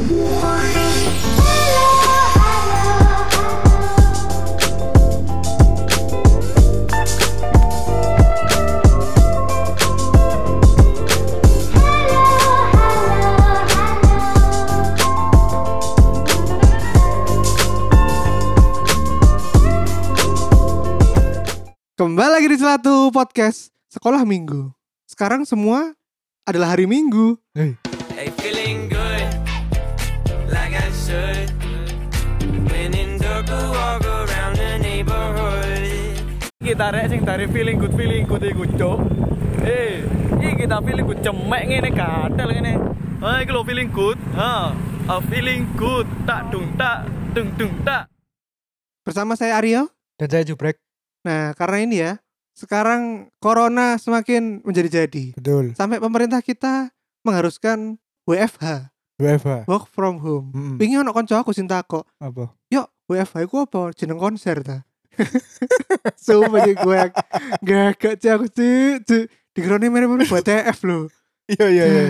Kembali lagi di Selatu Podcast Sekolah Minggu. Sekarang semua adalah hari Minggu. Hey, kita rek sing dari feeling good feeling good iku cuk eh iki kita feeling good cemek ngene gatel ngene ah iki lho feeling good ha ah, feeling good tak dung tak dung dung tak Bersama saya Aryo. Dan saya jubrek. Nah, karena ini ya, sekarang corona semakin menjadi-jadi. Betul. Sampai pemerintah kita mengharuskan WFH, WFH. work from home. Mm-mm. Pingin ono konco aku cinta kok. Apa? Yuk, WFH iku apa? Jeneng konser ta. Sumpah sih gue yang gagak sih aku sih. sih. Dikiranya mirip-mirip buat TF loh. Iya iya iya.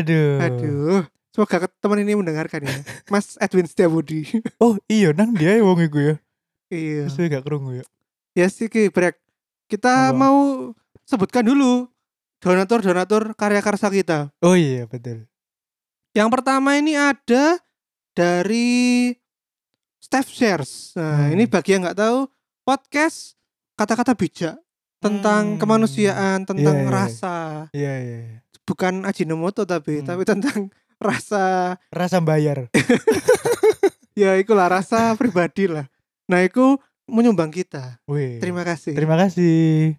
Aduh. Aduh. Semoga teman ini mendengarkan ya. Mas Edwin Setiabudi. Oh iya nang dia ya wong iku ya. iya. Terus gak kerungu ya. Ya sih Ki, Brek. Kita Apa? mau sebutkan dulu donatur-donatur karya karsa kita. Oh iya betul. Yang pertama ini ada dari Steph Shares. Nah, Hmm. ini bagi yang nggak tahu podcast kata-kata bijak tentang Hmm. kemanusiaan, tentang Iya, iya. rasa. Iya iya. iya. Bukan Ajinomoto tapi Hmm. tapi tentang rasa Rasa bayar. ya itulah rasa pribadi lah. Nah, itu menyumbang kita. Wih. Terima kasih. Terima kasih.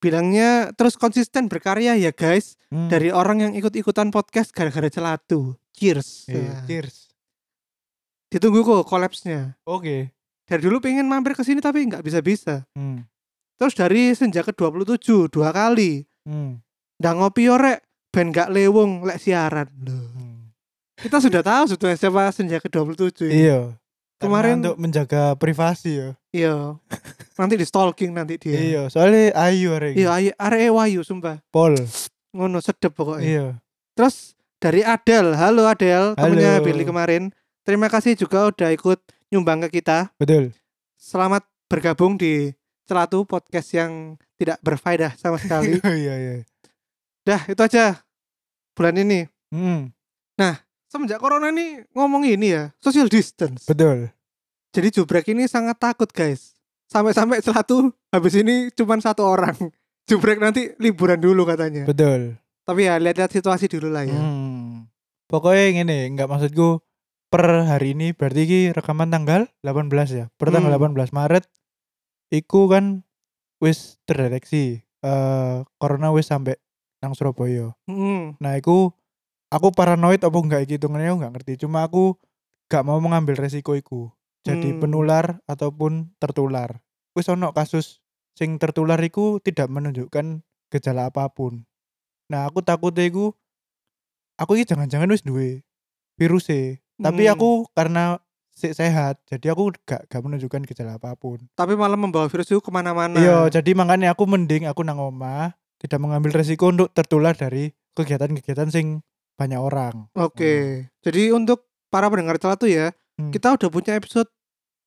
Bilangnya terus konsisten berkarya ya guys. Hmm. Dari orang yang ikut-ikutan podcast gara-gara celatu. Cheers. Iya, Nah, Cheers. Ditunggu kok collapse-nya. Oke. Dari dulu pengen mampir ke sini tapi nggak bisa-bisa. Hmm. Terus dari senja ke 27 dua kali. Hmm. Ndak ngopi yo rek ben gak lewung lek siaran. Loh. Hmm. Kita sudah tahu sebetulnya siapa senja ke 27 ya. Iya. Kemarin- untuk menjaga privasi ya. Iya. nanti di stalking nanti dia. Iya, soalnya ayu hari Iya, ayo arek wayu sumpah. Pol. Ngono sedep pokoknya. Iya. Terus dari Adel, halo Adel, temennya. Billy kemarin. Terima kasih juga udah ikut nyumbang ke kita. Betul. Selamat bergabung di Celatu podcast yang tidak berfaedah sama sekali. Iya iya. Dah, itu aja bulan ini. Hmm. Semenjak corona ini ngomong ini ya, social distance. Betul. Jadi Jubrek ini sangat takut guys. Sampai-sampai Celatu habis ini cuma satu orang. Jubrek nanti liburan dulu katanya. Betul. Tapi ya lihat-lihat situasi dulu lah ya. Hmm. Pokoknya gini, enggak maksudku per hari ini berarti ki rekaman tanggal 18 ya. Per tanggal Hmm. 18 Maret iku kan wis terdeteksi eh corona wis sampai nang Surabaya. Hmm. Nah, iku aku paranoid apa enggak iki hitungannya aku enggak ngerti. Cuma aku gak mau mengambil resiko iku. Jadi Hmm. penular ataupun tertular. Wis ono kasus sing tertular iku tidak menunjukkan gejala apa pun. Nah, aku takutnya iku aku iki jangan-jangan wis duwe virus Tapi Hmm. aku karena se- sehat, jadi aku gak gak menunjukkan gejala apa pun. Tapi malah membawa virus itu ke mana-mana. Iya, jadi makanya aku mending aku nang omah, tidak mengambil resiko untuk tertular dari kegiatan-kegiatan sing banyak orang. Oke. Jadi untuk para pendengar Celatu ya, Hmm. kita udah punya episode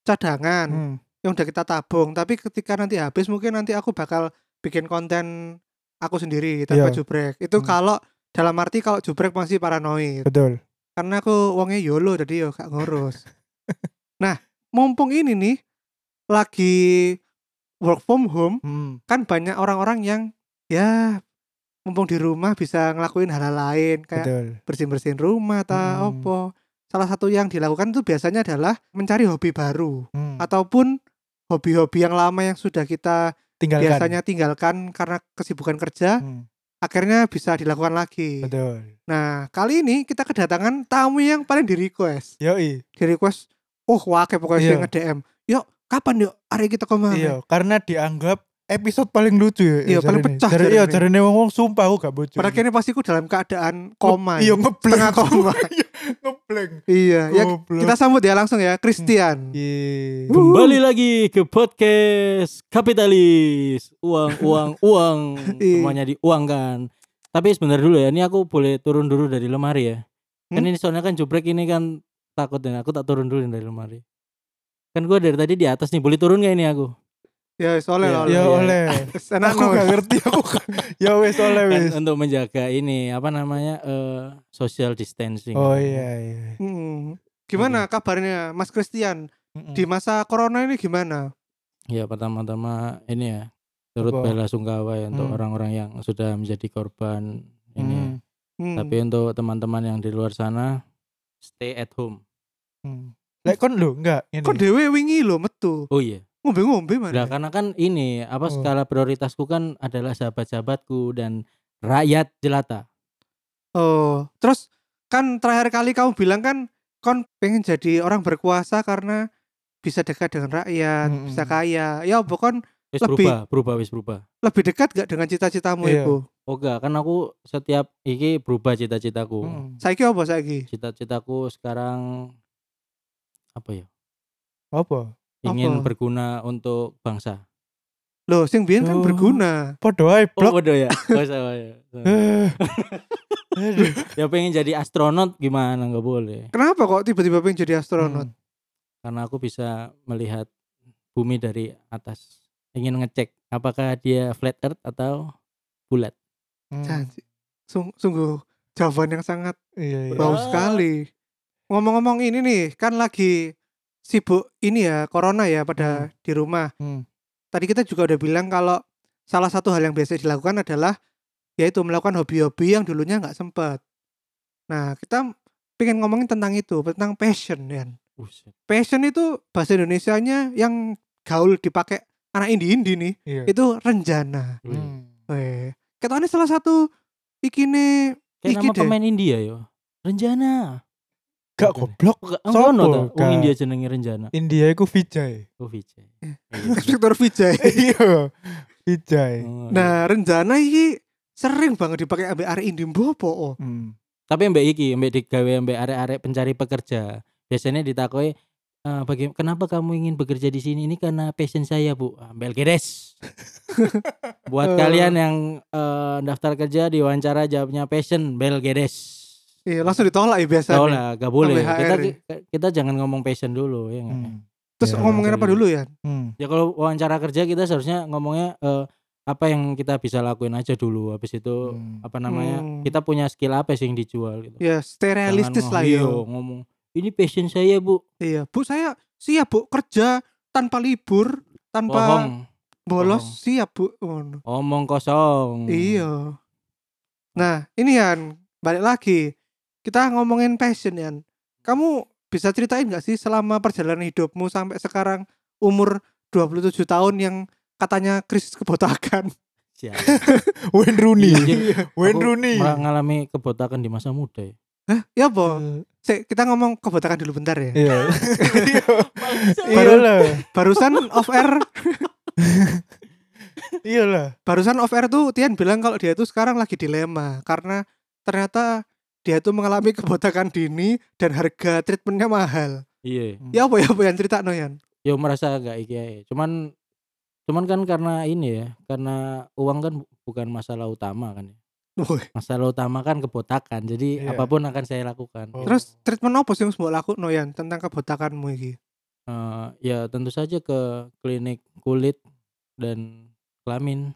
cadangan Hmm. yang udah kita tabung. Tapi ketika nanti habis mungkin nanti aku bakal bikin konten aku sendiri tanpa Iya. jubrek. Itu Hmm. kalau dalam arti kalau jubrek masih paranoid. Betul. Karena aku wongnya YOLO jadi yo gak ngurus. nah, mumpung ini nih lagi work from home, Hmm. kan banyak orang-orang yang ya mumpung di rumah bisa ngelakuin hal-hal lain kayak Betul. bersihin-bersihin rumah atau Hmm. apa. Salah satu yang dilakukan itu biasanya adalah mencari hobi baru Hmm. ataupun hobi-hobi yang lama yang sudah kita Tinggalkan. biasanya tinggalkan karena kesibukan kerja Hmm. Akhirnya bisa dilakukan lagi. Betul. Nah, kali ini kita kedatangan tamu yang paling di request. Yoi. Di request, oh wake pokoknya Iya. nge-DM. Yuk, kapan yuk hari kita ke mana? Iya, karena dianggap episode paling lucu ya. Iya, paling jarine. pecah Jare iya, jarine. jarine wong-wong sumpah aku gak bocor. Padahal kini pasti ku dalam keadaan koma. Iya, ya. ngeblank. Setengah koma. Iya, ngeblank. iya, ya kita sambut ya langsung ya, Christian. Iya. Wuh. kembali lagi ke podcast kapitalis uang uang uang Iya. semuanya diuangkan tapi sebentar dulu ya ini aku boleh turun dulu dari lemari ya Kan Hmm? ini soalnya kan jubrek ini kan takut dan aku tak turun dulu dari lemari. Kan gua dari tadi di atas nih, boleh turun gak ini aku? Ya oleh Iya, oleh. Ya iya. oleh. Wis, Enak Aku gak ngerti aku. Ya wes oleh Kan wes. untuk menjaga ini apa namanya eh social distancing. Oh iya iya. Hmm. Gimana kabarnya Mas Christian Mm-mm. di masa corona ini gimana? Ya pertama-tama ini ya turut Apa? bela sungkawa ya untuk Hmm. orang-orang yang sudah menjadi korban ini. ya. Hmm, Hmm. Tapi untuk teman-teman yang di luar sana stay at home. hmm. Lek kon lho enggak ini. Kok dewe wingi lo metu Oh iya. Ngombe-ngombe Nah, mana? karena kan ini apa Oh. skala prioritasku kan adalah sahabat-sahabatku dan rakyat jelata. Oh, terus kan terakhir kali kamu bilang kan kon pengen jadi orang berkuasa karena bisa dekat dengan rakyat, Mm-mm. bisa kaya. Ya kon Wis Lebih- berubah, berubah wis berubah. lebih dekat gak dengan cita-citamu Iya. itu? Oh enggak, kan aku setiap iki berubah cita-citaku. Hmm. Saiki apa saiki? Cita-citaku sekarang apa ya? Apa? Ingin Apa? berguna untuk bangsa. Loh, sing biyen kan Oh. berguna. Podo ae Oh, blok. bodoh ya. Oh, ya. Sama. Eh. Aduh. ya pengen jadi astronot gimana nggak boleh. Kenapa kok tiba-tiba pengen jadi astronot? Hmm. Karena aku bisa melihat bumi dari atas. Ingin ngecek apakah dia flat earth atau bulat. Hmm. Janji. Sung- sungguh jawaban yang sangat Iya iya. bau sekali. Ngomong-ngomong ini nih, kan lagi sibuk ini ya, corona ya pada di rumah. Hmm. Tadi kita juga udah bilang kalau salah satu hal yang biasa dilakukan adalah yaitu melakukan hobi-hobi yang dulunya nggak sempat. Nah, kita pengen ngomongin tentang itu, tentang passion ya. Passion itu bahasa Indonesianya yang gaul dipakai anak indie-indie nih, Iya. itu renjana. Wih. Hmm. Weh, ketone salah satu ikine Kayak iki nama deh. pemain India yo. Renjana. Gak goblok. Gak Sopo, ono ta? Wong? India jenenge Renjana. India iku Vijay. Oh Vijay. Inspektor Vijay. Iya. Vijay. Oh, iya. Nah, renjana iki sering banget dipakai ambek arek indie mbopo. Oh. Hmm. Tapi mbak iki, mbak digawe mbak arek-arek pencari pekerja. Biasanya ditakoi "Eh, baga- kenapa kamu ingin bekerja di sini? Ini karena passion saya, Bu. Ambil gedes. Buat kalian yang eh, daftar kerja diwawancara jawabnya passion, bel gedes. Iya, langsung ditolak ya biasanya. Lah, gak boleh. Sampai Kita, kita jangan ngomong passion dulu ya? Hmm. Terus Ya, ngomongin apa betul. dulu ya? Hmm. Ya kalau wawancara kerja kita seharusnya ngomongnya eh, apa yang kita bisa lakuin aja dulu. Habis itu Hmm. apa namanya? Hmm. Kita punya skill apa sih yang dijual gitu. Ya, stay realistis lah yo. "Iya, ngomong ini passion saya, Bu. Iya, Bu saya siap Bu kerja tanpa libur, tanpa Bohong. bolos bohong. siap Bu. Ngono. Omong kosong. Iya. Nah, ini Yan, balik lagi. Kita ngomongin passion Yan. Kamu bisa ceritain gak sih selama perjalanan hidupmu sampai sekarang umur 27 tahun yang katanya krisis kebotakan. Siap. Wayne Rooney. Iya, Wayne Rooney. malah ngalami kebotakan di masa muda ya. Hah? Ya apa? Sik, kita ngomong kebotakan dulu bentar ya. Iya. Iya Baru- lah. Barusan off air, Iya lah. barusan off air tuh Tian bilang kalau dia tuh sekarang lagi dilema karena ternyata dia tuh mengalami kebotakan dini dan harga treatmentnya mahal. Iya. Ya apa ya apa yang cerita Noyan? Ya merasa agak iki. Cuman cuman kan karena ini ya, karena uang kan bu- bukan masalah utama kan ya. Masalah utama kan kebotakan. Jadi Iya. apa pun akan saya lakukan. Oh. Terus treatment apa sih yang mau laku Noyan tentang kebotakanmu ini? Eh, ya tentu saja ke klinik kulit dan kelamin.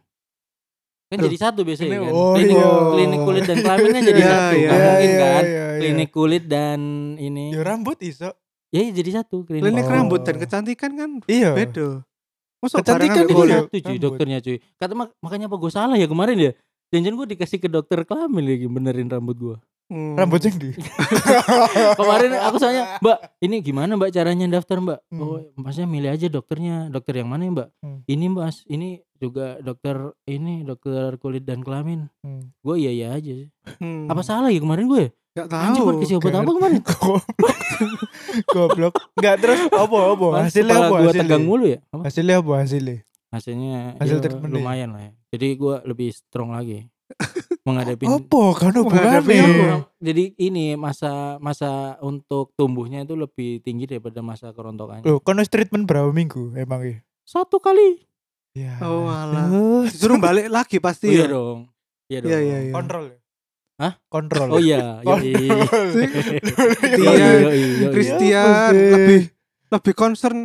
Kan jadi satu biasanya ini- kan. oh klinik, iya. klinik kulit dan kelamin kan jadi Iya, satu. Nggak mungkin iya, kan. iya, iya. Klinik kulit dan ini. Ya rambut iso. Ya iya, jadi satu klinik. Klinik Oh. rambut dan kecantikan kan Iya. beda. Masa Kecantikan barengan Jadi Boleh. kulit? satu cuy Rambut. dokternya cuy. Kata mak- makanya apa gue salah ya kemarin ya. Jangan gue dikasih ke dokter kelamin lagi benerin rambut gue. Hmm. Rambut yang di. Kemarin aku soalnya, Mbak, ini gimana Mbak caranya daftar Mbak? Hmm. Oh, masnya milih aja dokternya. Dokter yang mana ya Mbak? Hmm. Ini Mas, ini juga dokter ini dokter kulit dan kelamin. Hmm. Gue iya iya aja. sih. Hmm. Apa salah ya kemarin gue? Gak Anjir tahu. gue kasih obat Gak apa kemarin? Goblok. Goblok. Enggak terus apa apa? Hasilnya apa gue hasilnya? tegang mulu ya. Apa? Hasilnya apa hasilnya? Hasilnya Hasil ya? lumayan lah ya. Jadi gue lebih strong lagi menghadapi Apa kan Menghadapi hubungannya? jadi ini masa masa untuk tumbuhnya itu lebih tinggi daripada masa kerontokannya. Loh, kan treatment berapa minggu emang ya? Satu kali. Ya. Oh, alah. aduh. Disuruh balik lagi Oh, pasti iya ya. dong. Iya dong. Iya iya iya. Kontrol ya. Hah? Kontrol. Oh iya, yoi. Iya, yoi, yoi. Christian Iya, lebih lebih concern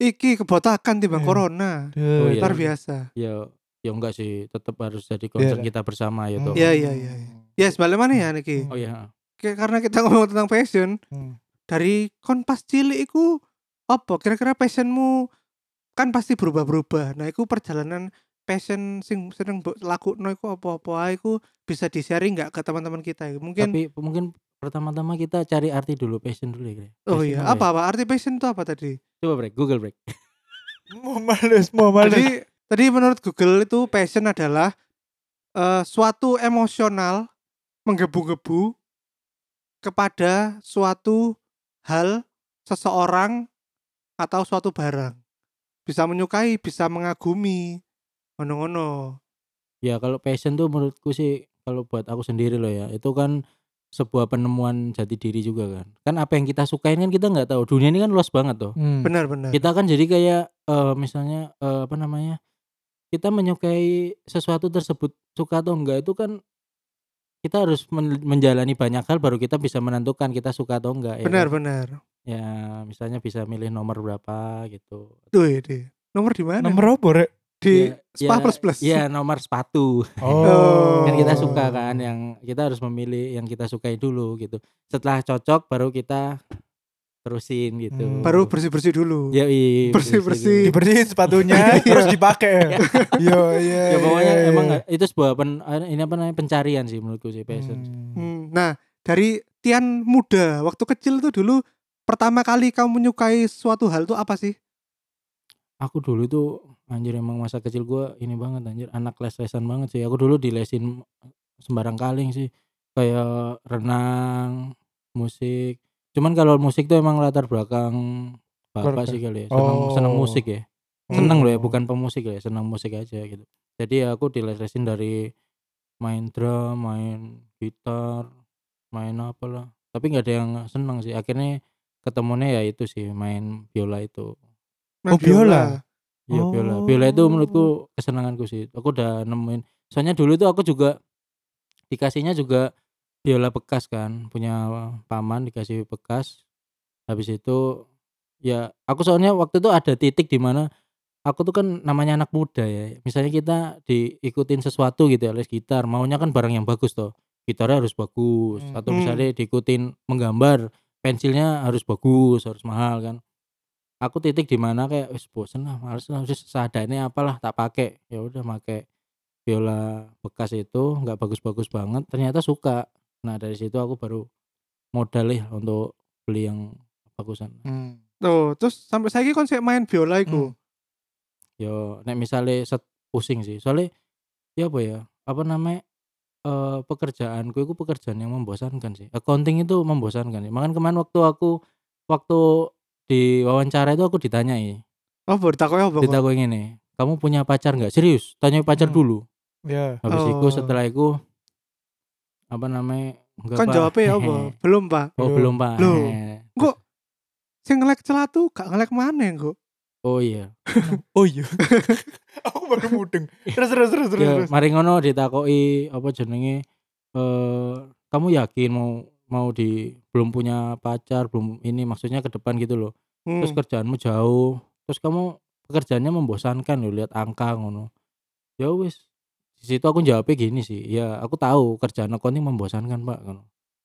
iki kebotakan timbang Iya. corona. Oh, iya. Luar biasa. Ya, ya enggak sih, tetap harus jadi concern Iya. kita bersama ya toh. Iya, iya, iya. Ya sebalik mana ya niki? Oh iya. Kayak karena kita ngomong tentang passion Hmm. dari kon pas cilik iku apa kira-kira passionmu kan pasti berubah-berubah. Nah, iku perjalanan passion sing seneng mbok lakukno iku apa-apa ae iku bisa di-sharing nggak ke teman-teman kita? Mungkin Tapi mungkin pertama-tama kita cari arti dulu, passion dulu ya. Oh Passion iya, ya? apa apa arti passion itu apa tadi? Coba break, Google break. Mau males, mau males. Jadi tadi menurut Google itu passion adalah eh, suatu emosional menggebu-gebu kepada suatu hal, seseorang atau suatu barang. Bisa menyukai, bisa mengagumi. Ngono-ngono. Ya kalau passion tuh menurutku sih kalau buat aku sendiri loh ya, itu kan sebuah penemuan jati diri juga kan. Kan apa yang kita sukain kan kita nggak tahu. Dunia ini kan luas banget tuh. Hmm. Benar-benar. Kita kan jadi kayak eh, misalnya eh, apa namanya? Kita menyukai sesuatu tersebut suka atau enggak itu kan kita harus men- menjalani banyak hal baru kita bisa menentukan kita suka atau enggak ya. kan? Benar-benar. Ya, misalnya bisa milih nomor berapa gitu. Tuh ini. Nomor di mana? Nomor apa, Rek? di Ya, Spa ya, Plus Plus. Iya, nomor sepatu. Oh. kan kita suka kan yang kita harus memilih yang kita sukai dulu gitu setelah cocok baru kita terusin gitu Hmm. Baru bersih-bersih dulu. ya Bersih-bersih. Dibersihin sepatunya terus dipakai. Yo, iya. ya pokoknya iya, emang iya. nggak- itu sebuah pen, ini apa namanya pencarian sih menurutku sih passion Hmm. Hmm, Nah, dari Tian muda, waktu kecil tuh dulu pertama kali kamu menyukai suatu hal tuh apa sih? aku dulu tuh anjir emang masa kecil gua ini banget anjir anak les-lesan banget sih aku dulu dilesin sembarang kaling sih kayak renang musik cuman kalau musik tuh emang latar belakang bapak Keluarga. sih kali ya seneng, Oh. seneng musik ya Hmm. seneng loh ya bukan pemusik ya seneng musik aja gitu jadi ya aku dilesin dari main drum main gitar main apa lah tapi nggak ada yang seneng sih akhirnya ketemunya ya itu sih main biola itu Main Oh, biola. Iya biola. Biola itu Oh. menurutku kesenanganku sih. Aku udah nemuin. Soalnya dulu itu aku juga dikasihnya juga biola bekas kan, punya paman dikasih bekas. Habis itu ya aku soalnya waktu itu ada titik di mana aku tuh kan namanya anak muda ya. Misalnya kita diikutin sesuatu gitu ya, les gitar, maunya kan barang yang bagus toh. Gitarnya harus bagus Hmm. atau Hmm. misalnya diikutin menggambar, pensilnya harus bagus, harus mahal kan aku titik di mana kayak wis bosen lah males lah wis seadanya apalah tak pakai ya udah pakai biola bekas itu nggak bagus-bagus banget ternyata suka nah dari situ aku baru modal ya untuk beli yang bagusan Hmm. Tuh, terus sampai saya konsep main biola iku. Hmm. yo nek misalnya set pusing sih soalnya ya apa ya apa namanya eh pekerjaanku itu pekerjaan yang membosankan sih accounting itu membosankan sih makanya kemarin waktu aku waktu di wawancara itu aku ditanyai Oh, baru takutnya apa? ditakoi ngene kamu punya pacar nggak serius tanya pacar Hmm. dulu Ya. habis itu Oh. setelah itu apa namanya enggak Kan Pak. jawabnya apa? Belum, Pak. oh Belum. belum pak Loh. Hehe. Kok sing ngelek celatu gak ngelek mana kok? oh iya Oh iya. Aku baru mudeng. Terus terus terus terus. ya, terus. mari ngono ditakoi apa jenenge eh kamu yakin mau mau di belum punya pacar belum ini maksudnya ke depan gitu loh Hmm. terus kerjaanmu jauh terus kamu pekerjaannya membosankan loh lihat angka ngono ya wis di situ aku jawabnya gini sih ya aku tahu kerjaan accounting membosankan pak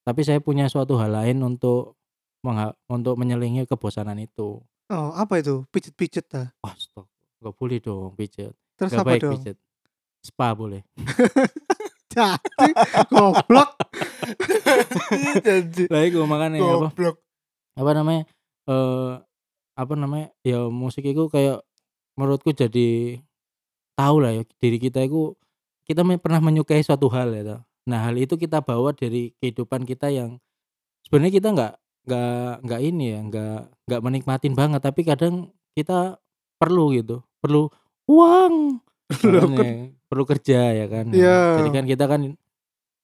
tapi saya punya suatu hal lain untuk mengha- untuk menyelingi kebosanan itu Oh, apa itu? Pijet-pijet ta. oh stop gak boleh dong pijet Terus gak apa baik dong? pijet spa boleh Jadi goblok. Jadi lah itu makanya apa goblok. apa namanya eh apa namanya ya musik itu kayak menurutku jadi tahu lah ya diri kita itu kita me- pernah menyukai suatu hal ya toh. nah hal itu kita bawa dari kehidupan kita yang sebenarnya kita nggak nggak nggak ini ya nggak nggak menikmatin banget tapi kadang kita perlu gitu perlu uang Loh, Makanya perlu kerja ya kan Nah, Iya. jadi kan kita kan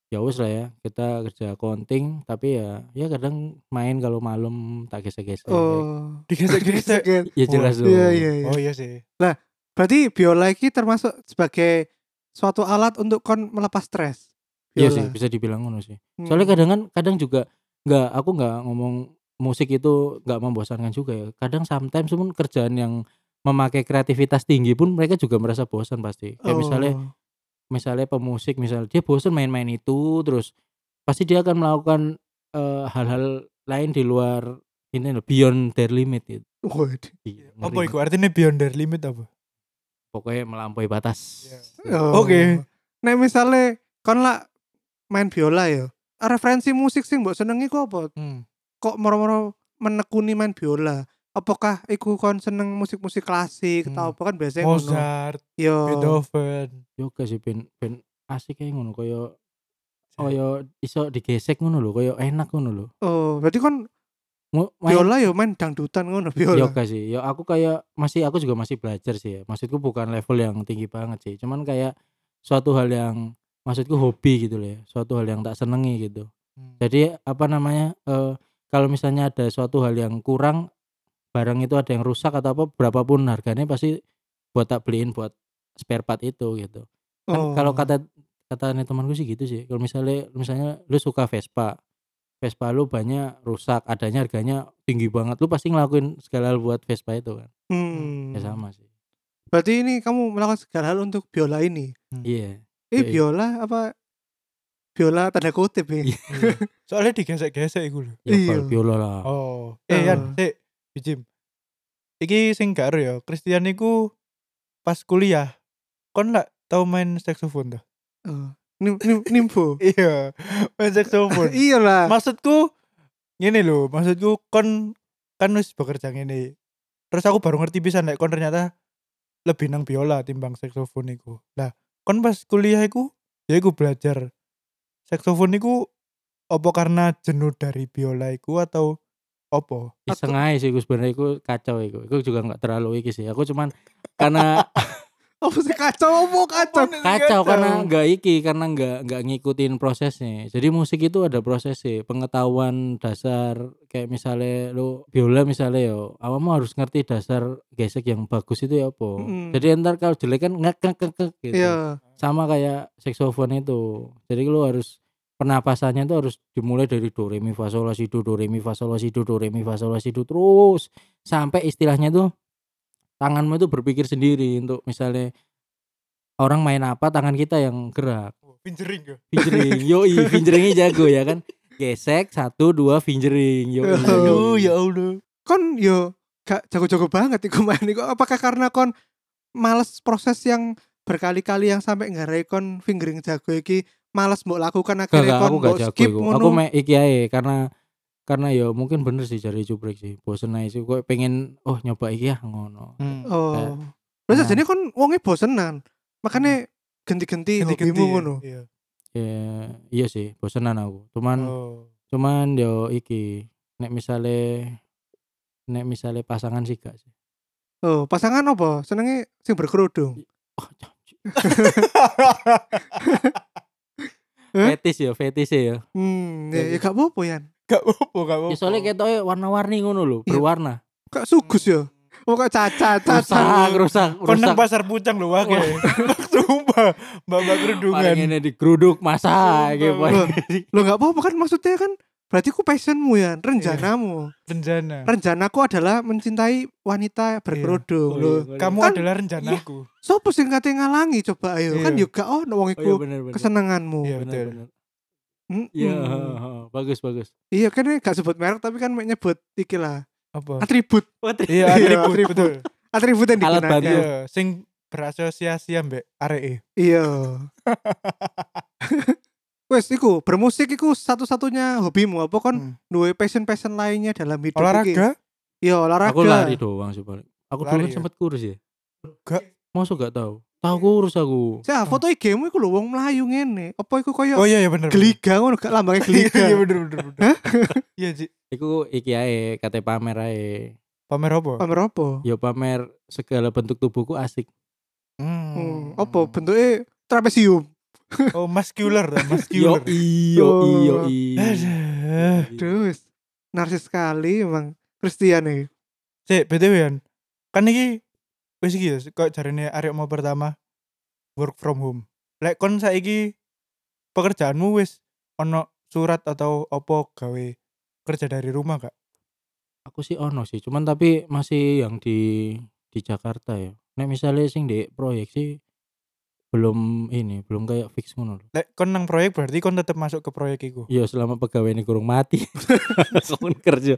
ya wis lah ya kita kerja accounting tapi ya ya kadang main kalau malam tak gesek-gesek Oh. Digesek-gesek. ya jelas Oh, dong Iya, iya, iya. Oh iya sih. Berarti biola iki termasuk sebagai suatu alat untuk kon melepas stres. Iya sih, bisa dibilang ngono sih. Hmm. Soalnya kadang kan kadang juga nggak aku nggak ngomong musik itu nggak membosankan juga ya. Kadang sometimes pun kerjaan yang memakai kreativitas tinggi pun mereka juga merasa bosan pasti. Kayak misalnya Oh. misalnya pemusik misal dia bosan main-main itu terus pasti dia akan melakukan eh, hal-hal lain di luar ini loh beyond their limit gitu. Waduh. Iya, Apa iku artinya beyond their limit apa? Pokoknya melampaui batas. Oh. Oke. Nek misalnya kon lah main biola ya. Referensi musik sing mbok senengi ku apa? Hmm. Kok moro-moro menekuni main biola? Apakah iku kon seneng musik-musik klasik Hmm. atau apa kan biasanya ngono. Mozart, Yo. Beethoven. Yoga sih ben ben asik kayak ngono koyo koyo iso digesek ngono lho, koyo enak ngono lho. Oh, berarti kon biola ya main dangdutan ngono biola. yoga sih. Ya aku kayak masih aku juga masih belajar sih ya. Maksudku bukan level yang tinggi banget sih. Cuman kayak suatu hal yang maksudku hobi gitu loh ya. Suatu hal yang tak senengi gitu. Hmm. Jadi apa namanya eh, kalau misalnya ada suatu hal yang kurang barang itu ada yang rusak atau apa berapapun harganya pasti buat tak beliin buat spare part itu gitu. Kan Oh. kalau kata kata temanku sih gitu sih. Kalau misalnya misalnya lu suka Vespa, Vespa lu banyak rusak, adanya harganya tinggi banget. Lu pasti ngelakuin segala hal buat Vespa itu kan. Hmm. Ya sama sih. Berarti ini kamu melakukan segala hal untuk biola ini. Iya. Eh Iya. biola apa? Biola tanda kutip ya. Iya. Soalnya digesek-gesek iku lho. Ya Iya. bal biola lah. Oh, eh. Yan, sik, Bijim. Iki sing gak ya, Christian iku pas kuliah kon lak tau main saxophone tuh. Nim. Iya, main saxophone. iya lah. maksudku ngene lho, maksudku kon kan wis bekerja ngene. Terus aku baru ngerti bisa nek kon ternyata lebih nang biola timbang iku. Lah, kon pas kuliah iku ya iku belajar saxophone iku apa karena jenuh dari biola iku atau apa? Iseng aja sih gue sebenarnya gue kacau iku. Gue juga nggak terlalu iki sih. Aku cuman karena Sih kacau apa kacau? kacau karena nggak iki karena nggak nggak ngikutin prosesnya jadi musik itu ada prosesnya pengetahuan dasar kayak misalnya lu biola misalnya yo awakmu harus ngerti dasar gesek yang bagus itu ya apa Mm. jadi ntar kalau jelek kan ngek ngek ngek, gitu Iya. sama kayak saxophone itu jadi lu harus pernapasannya itu harus dimulai dari do re mi fa sol la si do do re mi fa sol la si do do re mi fa sol la si do terus sampai istilahnya tuh tanganmu itu berpikir sendiri untuk misalnya orang main apa tangan kita yang gerak Fingering ya. fingering yoi fingeringnya jago ya kan gesek satu dua fingering yoi Aduh, ya Allah. Kon yo gak jago-jago banget iku main iku. Apakah karena kon males proses yang berkali-kali yang sampai ngarai kon fingering jago iki males mbok lakukan akhirnya kon aku mbok skip ngono. Aku me iki ae karena karena ya mungkin bener sih cari cuprek sih. Bosen aja sih kok pengen oh nyoba iki ya ngono. Hmm. Oh. Eh, Berarti nah. jadi kon wonge bosenan. Makanya ganti-ganti Ganti-ganti hobimu ya? ngono. Iya. Ya iya sih, bosenan aku. Cuman Oh. cuman yo iki nek misale nek misale pasangan sih gak sih. Oh, pasangan apa? Senenge sing berkerudung. Oh, fetis ya, fetis ya. Hmm, ya, ya gak apa-apa ya. Gak apa-apa, gak apa-apa. Ya soalnya ketoknya warna-warni ngono lho, Iya. berwarna. Gak sugus ya. Oh, kok cacat, Rusak, cacat. rusak, nang rusak. pasar pucang lho wake. Sumpah, mbak-mbak kerudungan. Paling ini digeruduk masa gitu. Lo gak apa-apa kan maksudnya kan berarti ku passionmu ya, Iya. rencanamu. Rencana. Rencanaku adalah mencintai wanita berkerudung. Oh, Loh, iya, Kamu Kan- adalah rencanaku. sopo sing kate ngalangi coba ayo. Iya. Kan gak ono wong Oh iya iku bener bener. kesenanganmu. Iya. Bener, betul. bener. Iya, heeh. bagus bagus. Iya kan ini gak sebut merek tapi kan nyebut iki lah. Apa? Atribut. Iya, Iya, atribut, atribut. betul. Atribut yang Alat digunakan. bantu. Iya, sing berasosiasi ambek areke. Iya. Wes iku bermusik iku satu-satunya hobimu apa kon Hmm. duwe passion-passion lainnya dalam hidup iki? Olahraga? Iya, olahraga. Aku lari doang sih paling. Aku dulu Lari kan ya? sempet kurus ya. Gak. Masuk gak tahu. Tahu kurus aku. Saya foto IG-mu iku lho wong mlayu ngene. Apa iku koyo Oh iya, iya bener. geliga ngono gak lambangnya Iya, geliga. iya bener bener bener. Iya, Ji. Iku iki ae kate pamer ae. Pamer apa? Pamer apa? Ya pamer segala bentuk tubuhku asik. Hmm, Hmm. apa bentuknya trapesium. Oh, muscular, Yo muscular. iyo Oh. iyo iyo. Terus narsis sekali emang Christian nih. Cek, BTW. Kan iki wis iki ya, kok jarine arek mau pertama work from home. Lek kon saiki pekerjaanmu wis ono surat atau opo gawe kerja dari rumah gak? Aku sih ono sih, cuman tapi masih yang di di Jakarta ya. Nek misalnya sing di proyek sih belum ini, belum kayak fix ngono lho. Lek kon nang proyek berarti kon tetep masuk ke proyek iku. Iya selama pegawai ini kurang mati. Kon kerja.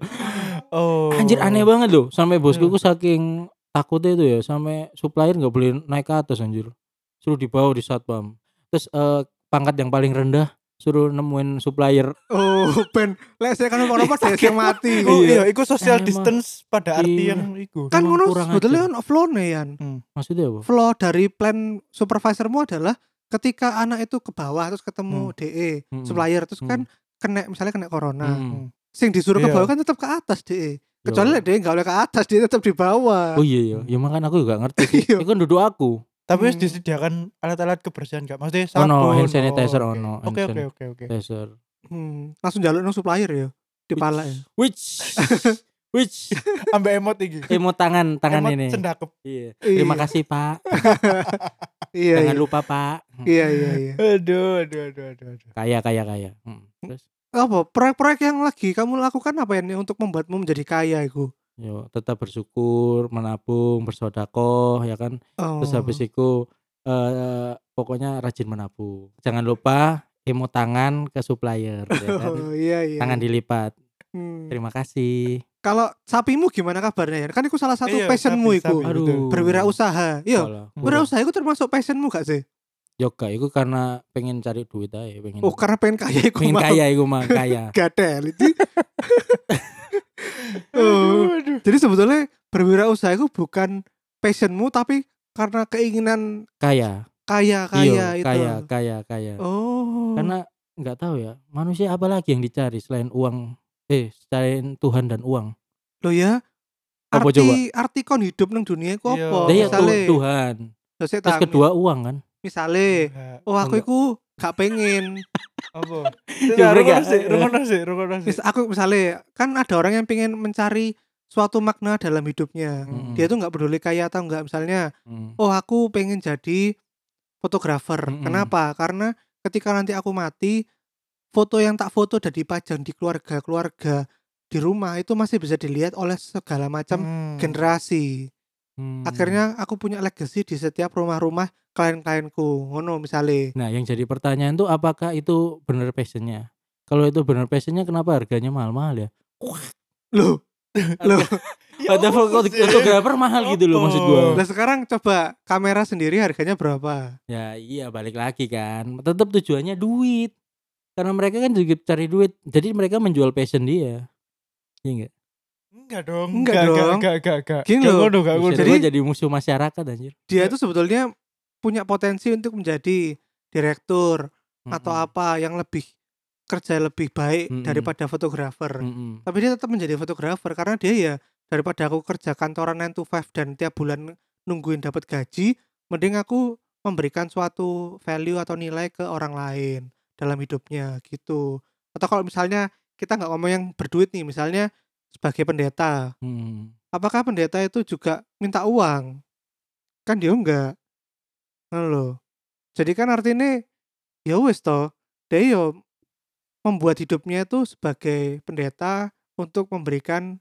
Oh. Anjir aneh banget loh, sampai bosku ku saking takutnya itu ya, sampai supplier nggak boleh naik ke atas anjir. Suruh dibawa di satpam. Terus eh, pangkat yang paling rendah suruh nemuin supplier. Oh, ben lek saya kan orang apa saya mati. Iku Iya. iya, iku social Emang. distance pada arti Iya. yang iku. Kan Emang ngono kurang sebetulnya kan flow nih Yan. Maksudnya apa? Flow dari plan supervisormu adalah ketika anak itu ke bawah terus ketemu DE Hmm. supplier terus Hmm. kan kena misalnya kena corona. Hmm. Sing disuruh ke Iya. bawah kan tetap ke atas DE. Kecuali DE nggak boleh ke atas, dia tetap di bawah. Oh iya iya, ya makan aku juga ngerti. Iya. Itu kan duduk aku. Tapi wis Hmm. disediakan alat-alat kebersihan gak? Maksudnya sabun. Ono hand oh, sanitizer oke. ono. Oke hand oke oke oke. sanitizer. Hmm. Langsung jaluk nang supplier ya. Di pala ya. Which which Ambek emot iki. emot tangan tangan Emot ini. cendakep. Iya. Terima Iya. kasih Pak. Iya. Jangan iya. lupa Pak. Iya iya iya. Aduh aduh aduh aduh aduh. Kaya kaya kaya. Hmm. Terus Apa proyek-proyek yang lagi kamu lakukan apa ya untuk membuatmu menjadi kaya itu? yo tetap bersyukur, menabung, bersodakoh ya kan. Oh. Terus habis itu eh pokoknya rajin menabung. Jangan lupa emot tangan ke supplier ya kan. Oh, iya iya. Tangan dilipat. Hmm. Terima kasih. Kalau sapimu gimana kabarnya? Yan? Kan itu salah satu Iya, passionmu sapi, itu. sapi, Aduh. betul. Berwirausaha. Iya. Berwirausaha itu termasuk passionmu gak sih? Yoga itu karena pengen cari duit aja, pengen Oh, karena pengen kaya iku pengen mau. kaya iku mah kaya. Gadel itu. oh. Jadi sebetulnya berwirausaha itu bukan passionmu tapi karena keinginan Kaya. kaya kaya Iya, itu. kaya, kaya, kaya. Oh. Karena nggak tahu ya, manusia apa lagi yang dicari selain uang? Eh, selain Tuhan dan uang. lo ya Apa arti coba? arti kon hidup nang dunia iku Iya. apa? Ya tu- Tuhan. Loh, Terus tak, kedua uang kan. Misale Enggak. oh aku Enggak. iku gak pengen Apa? Ya, Rungono sih, rungono sih, rungono sih. Mis aku misalnya kan ada orang yang pengen mencari suatu makna dalam hidupnya Mm-mm. dia tuh nggak peduli kaya atau enggak misalnya Hmm. oh aku pengen jadi fotografer Mm-mm. kenapa karena ketika nanti aku mati foto yang tak foto dan dipajang di keluarga-keluarga di rumah itu masih bisa dilihat oleh segala macam Hmm. generasi Hmm. akhirnya aku punya legacy di setiap rumah-rumah klien-klienku ngono misalnya Nah, yang jadi pertanyaan tuh apakah itu benar passionnya? Kalau itu benar passionnya, kenapa harganya mahal-mahal ya? loh loh Ya Ada fotografer mahal gitu loh maksud gua. Nah sekarang coba kamera sendiri harganya berapa Ya iya balik lagi kan. Tetap tujuannya duit. Karena mereka kan juga cari duit. Jadi mereka menjual passion dia. Iya enggak? Enggak dong. Enggak dong. Enggak, enggak, enggak. Gini Enggak loh. ngono, enggak ngono. Jadi Jadi- musuh masyarakat anjir. dia itu sebetulnya punya potensi untuk menjadi direktur atau Mm-mm. apa yang lebih kerja lebih baik Mm-mm. daripada fotografer. Mm-mm. Tapi dia tetap menjadi fotografer karena dia ya daripada aku kerja kantoran 9 to 5 dan tiap bulan nungguin dapat gaji, mending aku memberikan suatu value atau nilai ke orang lain dalam hidupnya gitu. Atau kalau misalnya kita nggak ngomong yang berduit nih, misalnya sebagai pendeta, Mm. apakah pendeta itu juga minta uang? Kan dia enggak. Loh. Jadi kan artinya ya wis toh, dia yo membuat hidupnya itu sebagai pendeta untuk memberikan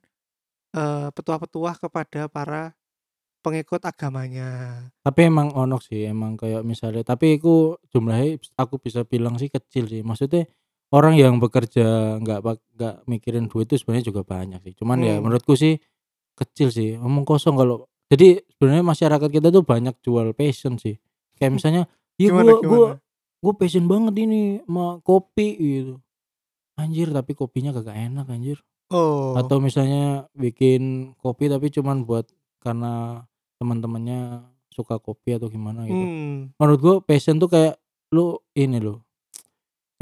eh, petuah-petuah kepada para pengikut agamanya. Tapi emang onok sih emang kayak misalnya tapi aku jumlahnya aku bisa bilang sih kecil sih. Maksudnya orang yang bekerja nggak pak- nggak mikirin duit itu sebenarnya juga banyak sih. Cuman ya Hmm. menurutku sih kecil sih. Omong kosong kalau jadi sebenarnya masyarakat kita tuh banyak jual passion sih. Kayak misalnya, "Iya Gimana gua gua gimana? gue passion banget ini sama kopi gitu." Anjir tapi kopinya kagak enak anjir. Oh. Atau misalnya bikin kopi tapi cuman buat karena teman-temannya suka kopi atau gimana gitu. Hmm. Menurut gue passion tuh kayak lu ini loh.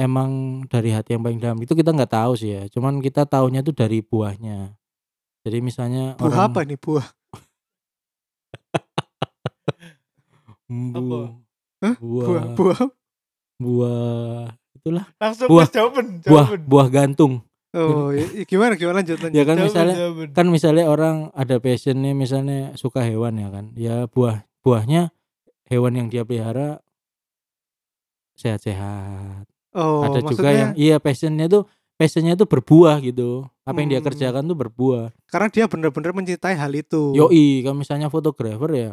Emang dari hati yang paling dalam itu kita nggak tahu sih ya. Cuman kita taunya tuh dari buahnya. Jadi misalnya Buah orang apa nih buah? Bu, Hah? buah, Buah buah. buah itulah Langsung Buah. wis jawaban, buah jawaban. buah gantung. Oh, i- i- gimana gimana lanjut lanjut. Ya kan Jawaban, misalnya jawaban. kan misalnya orang ada passionnya misalnya suka hewan ya kan ya buah buahnya hewan yang dia pelihara sehat-sehat Oh, ada juga maksudnya yang iya passionnya tuh passionnya tuh berbuah gitu apa yang dia Hmm. kerjakan tuh berbuah karena dia bener-bener mencintai hal itu. yoi kalau misalnya fotografer ya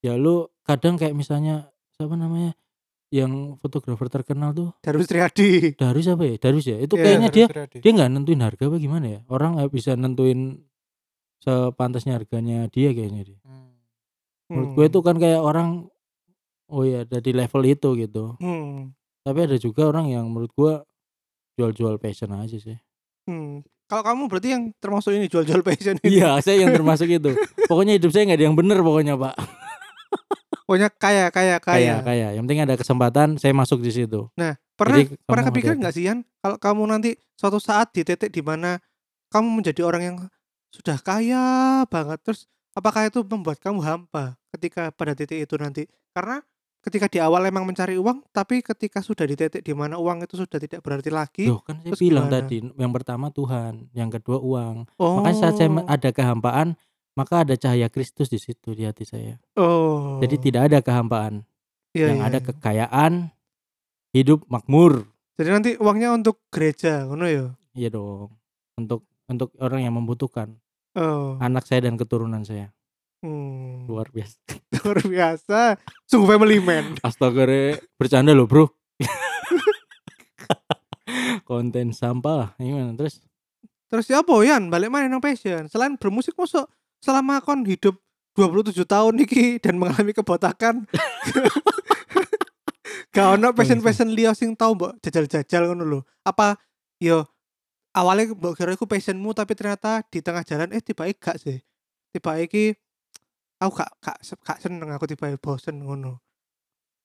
ya lu kadang kayak misalnya siapa namanya yang fotografer terkenal tuh Darus Triadi. Darus apa ya Darus ya itu Iya, kayaknya dia Terus Radi. dia nggak nentuin harga apa gimana ya orang nggak bisa nentuin sepantasnya harganya dia kayaknya dia Hmm. menurut gue itu kan kayak orang oh ya ada di level itu gitu Hmm. Tapi ada juga orang yang menurut gue jual-jual passion aja sih Hmm. Kalau kamu berarti yang termasuk ini jual-jual passion ini. iya saya yang termasuk itu pokoknya hidup saya nggak ada yang bener pokoknya pak Pokoknya kaya kaya kaya. kaya kaya yang penting ada kesempatan saya masuk di situ Nah, pernah Jadi pernah kepikiran nggak sih Yan kalau kamu nanti suatu saat di titik di mana kamu menjadi orang yang sudah kaya banget terus apakah itu membuat kamu hampa ketika pada titik itu nanti? Karena ketika di awal emang mencari uang tapi ketika sudah di titik di mana uang itu sudah tidak berarti lagi. Loh kan saya bilang gimana? tadi yang pertama Tuhan yang kedua uang Oh. makanya saat saya ada kehampaan maka ada cahaya Kristus di situ di hati saya Oh. jadi tidak ada kehampaan Iya, yang iya, ada iya. kekayaan hidup makmur Jadi nanti uangnya untuk gereja, ngono ya. iya dong untuk untuk orang yang membutuhkan Oh. anak saya dan keturunan saya Hmm. luar biasa Luar biasa. Sungguh family man. astaga re bercanda loh bro konten sampah gimana terus Terus ya apa Yan? Balik mana nang passion? Selain bermusik masuk selama kon hidup 27 tahun iki dan mengalami kebotakan. Gak ono passion-passion liya sing tau mbok jajal-jajal ngono lho. Apa yo awalnya mbok kira iku passionmu tapi ternyata di tengah jalan eh tiba gak sih. Tiba iki aku gak gak gak seneng aku tiba bosen ngono.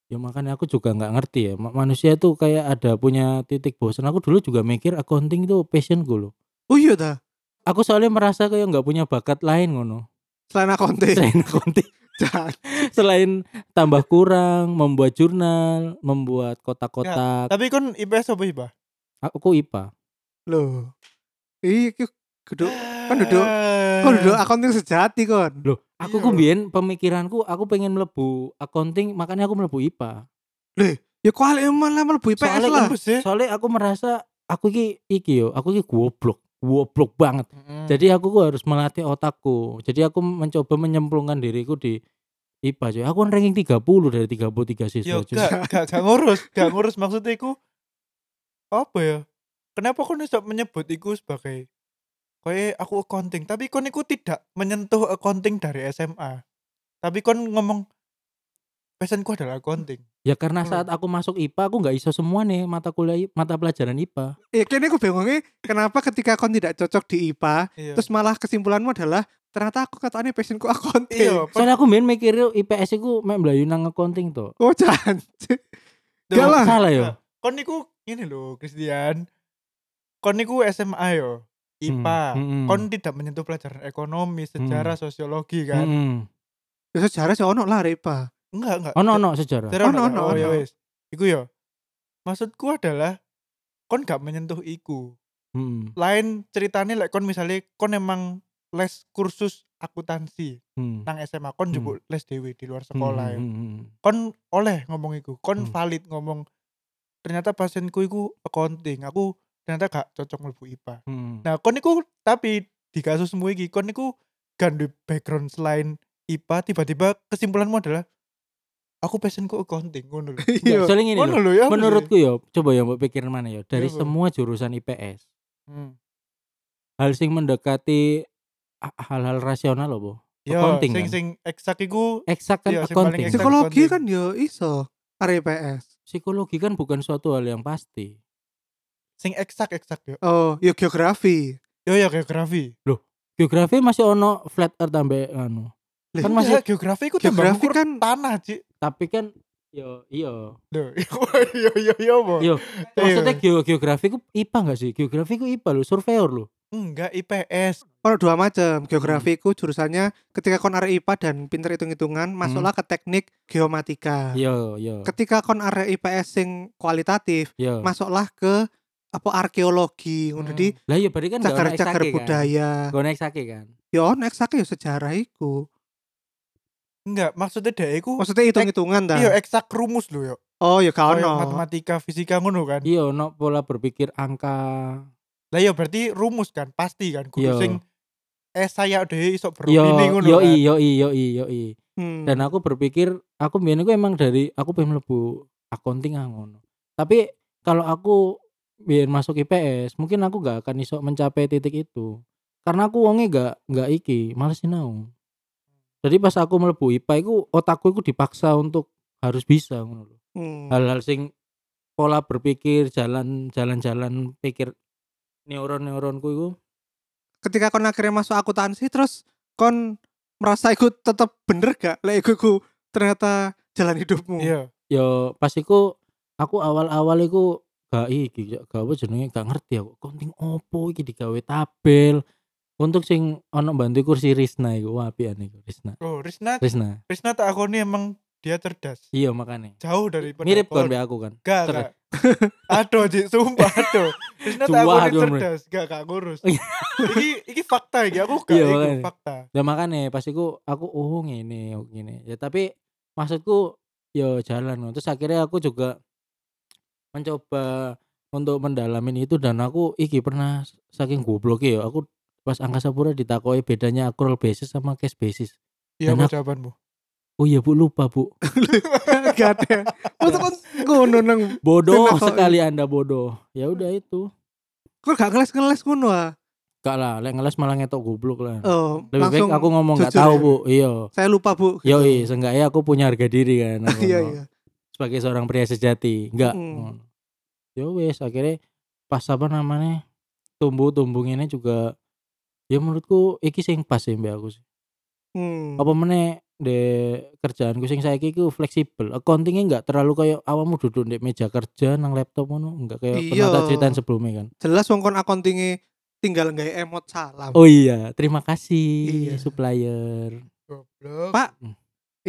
ya makanya aku juga nggak ngerti ya Ma- manusia itu kayak ada punya titik bosan aku dulu juga mikir accounting itu passionku loh Oh iya dah. aku soalnya merasa kayak nggak punya bakat lain ngono Selain akunting. selain accounting selain tambah kurang membuat jurnal membuat kotak-kotak Tapi kon IPS apa IPA? aku IPA Loh. Geduk kan duduk kon duduk akunting sejati kon. loh aku Iya. ku pemikiranku aku pengen melebu accounting makanya aku melebu IPA Ya kok ale malah mlebu IPS Soalnya lah. kan soalnya aku merasa aku iki iki yo aku iki goblok goblok banget Hmm. Jadi aku ku harus melatih otakku. Jadi aku mencoba menyemplungkan diriku di IPA cuy. Aku kan ranking 30 dari 33 siswa Yo cuy. gak gak gak ngurus, gak ngurus maksudnya iku apa ya? Kenapa kon iso menyebut iku sebagai kayak aku accounting, tapi kon iku tidak menyentuh accounting dari SMA. Tapi kon ngomong passionku adalah accounting. Ya karena Hmm. saat aku masuk IPA aku nggak iso semua nih mata kuliah mata pelajaran IPA. Ya kini aku bingungnya kenapa ketika kon tidak cocok di IPA Iya. terus malah kesimpulanmu adalah ternyata aku katanya passionku akunting. iya, Soalnya aku main mikir IPS iku mek mlayu nang accounting to. Oh jangan. Duh, Gak lah. Salah yo. Kon niku ini loh, Christian. Kon niku SMA yo. IPA. Hmm, hmm, Kon tidak menyentuh pelajaran ekonomi, sejarah, sosiologi kan. Mm-mm. Ya sejarah sih ono lah IPA. Enggak, enggak. Ono ono sejarah. Sejarah Ono, ono, ono, oh, ya ono. wis. Iku yo. Maksudku adalah kon gak menyentuh iku. Mm, Lain ceritanya lek kon misalnya kon emang les kursus akuntansi mm, nang SMA kon Hmm. njupuk les dewe di luar sekolah mm, ya. mm, mm. Kon oleh ngomong iku, kon Hmm. valid ngomong ternyata pasienku iku accounting, aku ternyata gak cocok mlebu IPA. Mm. Nah, kon niku tapi di kasusmu iki kon niku gak duwe background selain IPA tiba-tiba kesimpulanmu adalah aku passionku accounting ngono lho. Iya. Soalnya loh. lho ya. Menurutku yo, coba ya mbok pikir mana ya. Dari Iya, Bang. semua jurusan IPS, Hmm. hal sing mendekati hal-hal rasional loh, Yo, Accounting sing kan? sing eksak iku Eksak kan Iya, accounting. eksak. Psikologi kan yo iso area IPS. Psikologi kan bukan suatu hal yang pasti. Sing eksak eksak yo. Oh, yo geografi. Yo ya geografi. Geografi masih ono flat earth tambah anu. Lah, Kan Masih masih geografi iku tambah Geografi kan tanah, Cik. tapi kan yo iyo. Lho, yo yo yo? Yo, Iya. maksudnya geo geografi ku IPA enggak sih? Geografi ku IPA lo, surveyor lo. Enggak IPS. ono dua macam. Geografi ku jurusannya ketika kon area IPA dan pinter hitung-hitungan masuklah ke teknik geomatika. Yo, yo. Ketika kon area IPS sing kualitatif Yo. masuklah ke apa arkeologi ngono Hmm. di Lah iya berarti kan gak ono cagar-cagar kan. budaya. Gak ono eksake kan. Ya ono eksake ya sejarah iku. Enggak, maksudnya dia iku Maksudnya hitung-hitungan ta. iya eksak rumus lho yo. Oh, ya gak Kayak ono. matematika, fisika ngono kan. Iya, no pola berpikir angka. Lah iya berarti rumus kan, pasti kan. Kudu Iya. sing eh saya dhewe iso Yo, beropini ngono yo kan. yo yo yo Hmm. Dan aku berpikir aku biyen iku emang dari aku pengen mlebu accounting ah ngono. Tapi kalau aku biyen masuk IPS, mungkin aku gak akan iso mencapai titik itu. Karena aku wonge gak gak iki, males sinau. Jadi pas aku mlebu IPA iku otakku iku dipaksa untuk harus bisa ngono lho. Hmm. Hal-hal sing pola berpikir, jalan jalan-jalan pikir neuron-neuronku iku Ketika kon akhirnya masuk akuntansi terus kon merasa ikut tetap bener gak? Lek iku ternyata jalan hidupmu. Iya. yo pas iku aku awal-awal iku gak iki gak gak apa jenenge gak ngerti aku konting opo iki digawe tabel untuk sing ono bantu kursi Risna iku wah apian iku Risna Oh, Risna Risna Risna tak akoni emang dia cerdas. iya makanya Jauh dari mirip kan be aku kan Gak, Cer- gak. aduh, Ji, sumpah aduh. Risna tak Cuak, akoni Bre. cerdas, gak gak ngurus. iki iki fakta iki, aku gak Iya, iku makanya. fakta. ya makanya pas iku aku oh ngene oh, ngene ya tapi maksudku yo jalan terus akhirnya aku juga mencoba untuk mendalamin itu dan aku iki pernah saking goblok ya aku pas angkasa pura ditakoi bedanya accrual basis sama cash basis Iya, Dan apa aku- jawabanmu? oh iya bu lupa bu gak ada. Masa kon ngono nang bodoh Kenapa? sekali anda bodoh ya udah itu kon gak ngeles-ngeles ngono ah. Gak lah lek ngeles malah ngetok goblok lah Oh, lebih langsung baik aku ngomong gak jujur tahu ya? bu iya saya lupa, Bu. yo Gitu. seenggaknya aku punya harga diri kan aku Iya, ngomong. iya. Sebagai seorang pria sejati enggak Mm. ya wes akhirnya pas apa namanya tumbuh tumbuh ini juga ya menurutku iki sing pas sih mbak aku sih Hmm. apa meneh de kerjaanku sing saiki ku fleksibel accountingnya enggak terlalu kayak awamu duduk di meja kerja nang laptop ngono enggak kayak Iya. pernah tak ceritain sebelumnya kan Jelas wong kon akuntinge tinggal nggak emot salam. oh iya terima kasih Iya. supplier Goblok. Pak,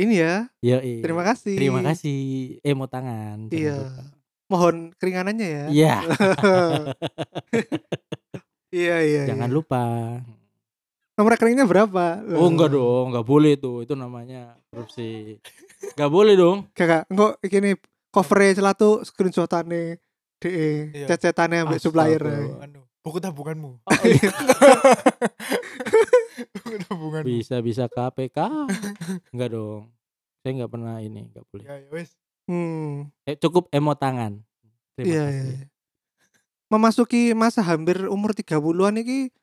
ini ya. ya iya. Terima kasih. terima kasih emo tangan jangan Iya. lupa. Mohon keringanannya ya. iya iya, iya. jangan iya. lupa Nomor rekeningnya berapa? oh enggak dong enggak boleh tuh itu namanya korupsi enggak boleh dong Kakak, engko iki covernya celatu screenshotane DE Iya. cecetane ambek supplier. Anu, buku tabunganmu. Oh, iya. buku tabunganmu. bisa bisa KPK enggak dong saya enggak pernah ini enggak boleh Ya, ya wes. Hmm. eh, cukup emo tangan terima Iya, kasih iya. Memasuki masa hampir umur 30-an iki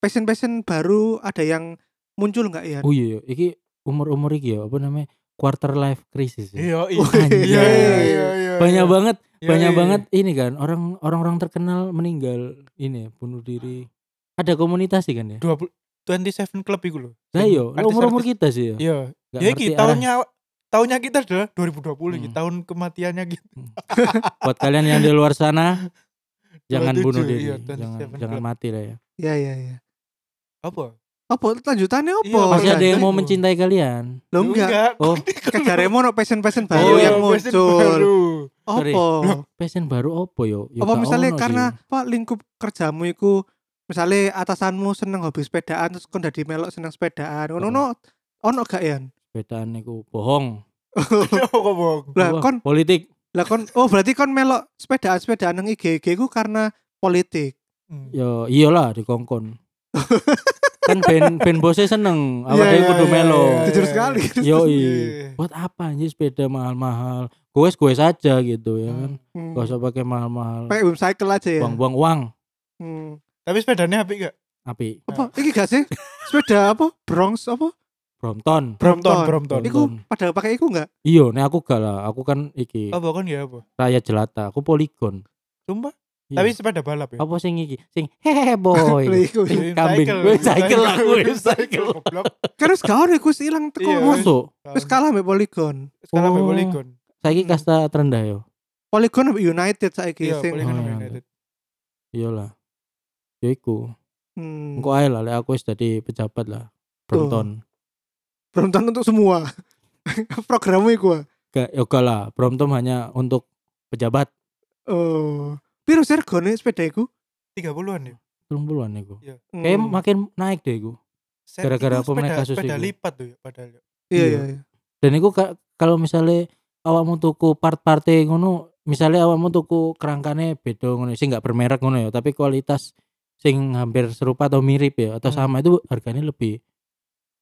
passion-passion baru ada yang muncul nggak ya? oh iya iya. iki umur umur iki ya apa namanya quarter life crisis ya. Iya, iya. Oh. Iya, iya, iya, iya. banyak banget banyak banget ini kan orang orang-orang terkenal meninggal ini bunuh diri ada komunitas sih kan ya 20 27 Club iku lho. nah iya Artis-artis- umur umur kita sih ya Iya. Ya iki arah. tahunnya tahunnya kita adalah 2020 iki, Hmm. tahun kematiannya gitu. buat kalian yang di luar sana jangan 27, bunuh diri iya, jangan 27 jangan Club. mati lah ya Iya, iya, iya. Apa? Apa lanjutannya apa? Iya, masih ada yang mau Itu. mencintai kalian Lo enggak. oh Kejaremu no passion-passion baru Oh, yang passion muncul. Apa? passion baru opo yo Yo apa misalnya ono karena sih. apa lingkup kerjamu iku misalnya atasanmu seneng hobi sepedaan terus kon dadi melok seneng sepedaan. Ngono ono ono gak ya sepedaan niku bohong. Oh, kok bohong. lah kon politik. lah kon oh berarti kon melok sepedaan sepedaan nang IG IG ku karena politik? Hmm. yo iyalah dikongkon kan ben ben bosnya seneng. Awak Iya, iya, kudu iya, melo iya. jujur sekali yo Iya. buat apa anjir sepeda mahal-mahal? Gue gue saja gitu ya kan? Hmm. gak usah pakai mahal-mahal. Pakai cycle aja ya? Buang-buang uang. Hmm. Tapi sepedanya apik gak? api apa iki gak sih sepeda apa Bronx apa Brompton Brompton, Brompton. Iku pada pakai iku gak iya nih aku gak lah aku kan iki Apa kan ya apa? raya jelata aku poligon Sumpah. Iya. Tapi sepeda balap ya. apa sing iki sing hehe boy Lah, iku Sing kambing gue cycle aku gue cycle goblok. kan gak ono iku ilang teko Iya. Mas. masuk wis kalah mbek Polygon Sekarang Oh. Polygon. saiki kasta terendah yo Polygon mbek United saiki Iya, sing Polygon Oh, sama iya. United. iyalah ya iku Hmm. engko ae lah lek aku wis dadi pejabat lah Brompton Brompton untuk semua programmu iku ah. gak yo gak lah Brompton hanya untuk pejabat oh piro sih regane sepeda iku 30-an ya. belum puluhan iku Iya. kayak Hmm. makin naik deh iku Gara-gara apa kasus sepeda itu? lipat tuh ya padahal. ya. iya iya. iya iya Dan iku ka- kalau misalnya awakmu tuku part-parte ngono, misalnya awakmu tuku kerangkane beda ngono sing nggak bermerek ngono ya, tapi kualitas sing hampir serupa atau mirip ya atau Hmm. sama itu harganya lebih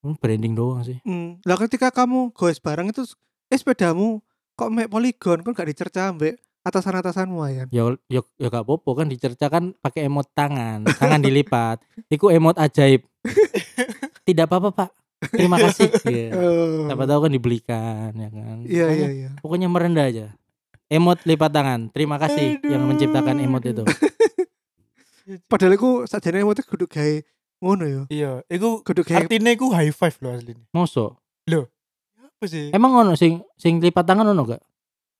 hmm, branding doang sih. Hmm. Lah ketika kamu goes barang itu eh sepedamu kok mek poligon kan gak dicerca ambek atasan-atasanmu ya. Ya ya ya gak apa-apa kan dicerca kan pakai emot tangan, tangan dilipat. Iku emot ajaib. Tidak apa-apa, Pak. Terima kasih. Iya. Oh. Siapa tahu kan dibelikan ya kan. Iya iya iya. Pokoknya merendah aja. Emot lipat tangan. Terima kasih yang Aduh. menciptakan emot itu. Padahal iku sakjane emotnya kudu gawe ngono ya. Iya, iku Kudu gawe artinya iku high five loh aslinya. Mosok. Apa sih? Emang ono sing sing lipat tangan ono gak?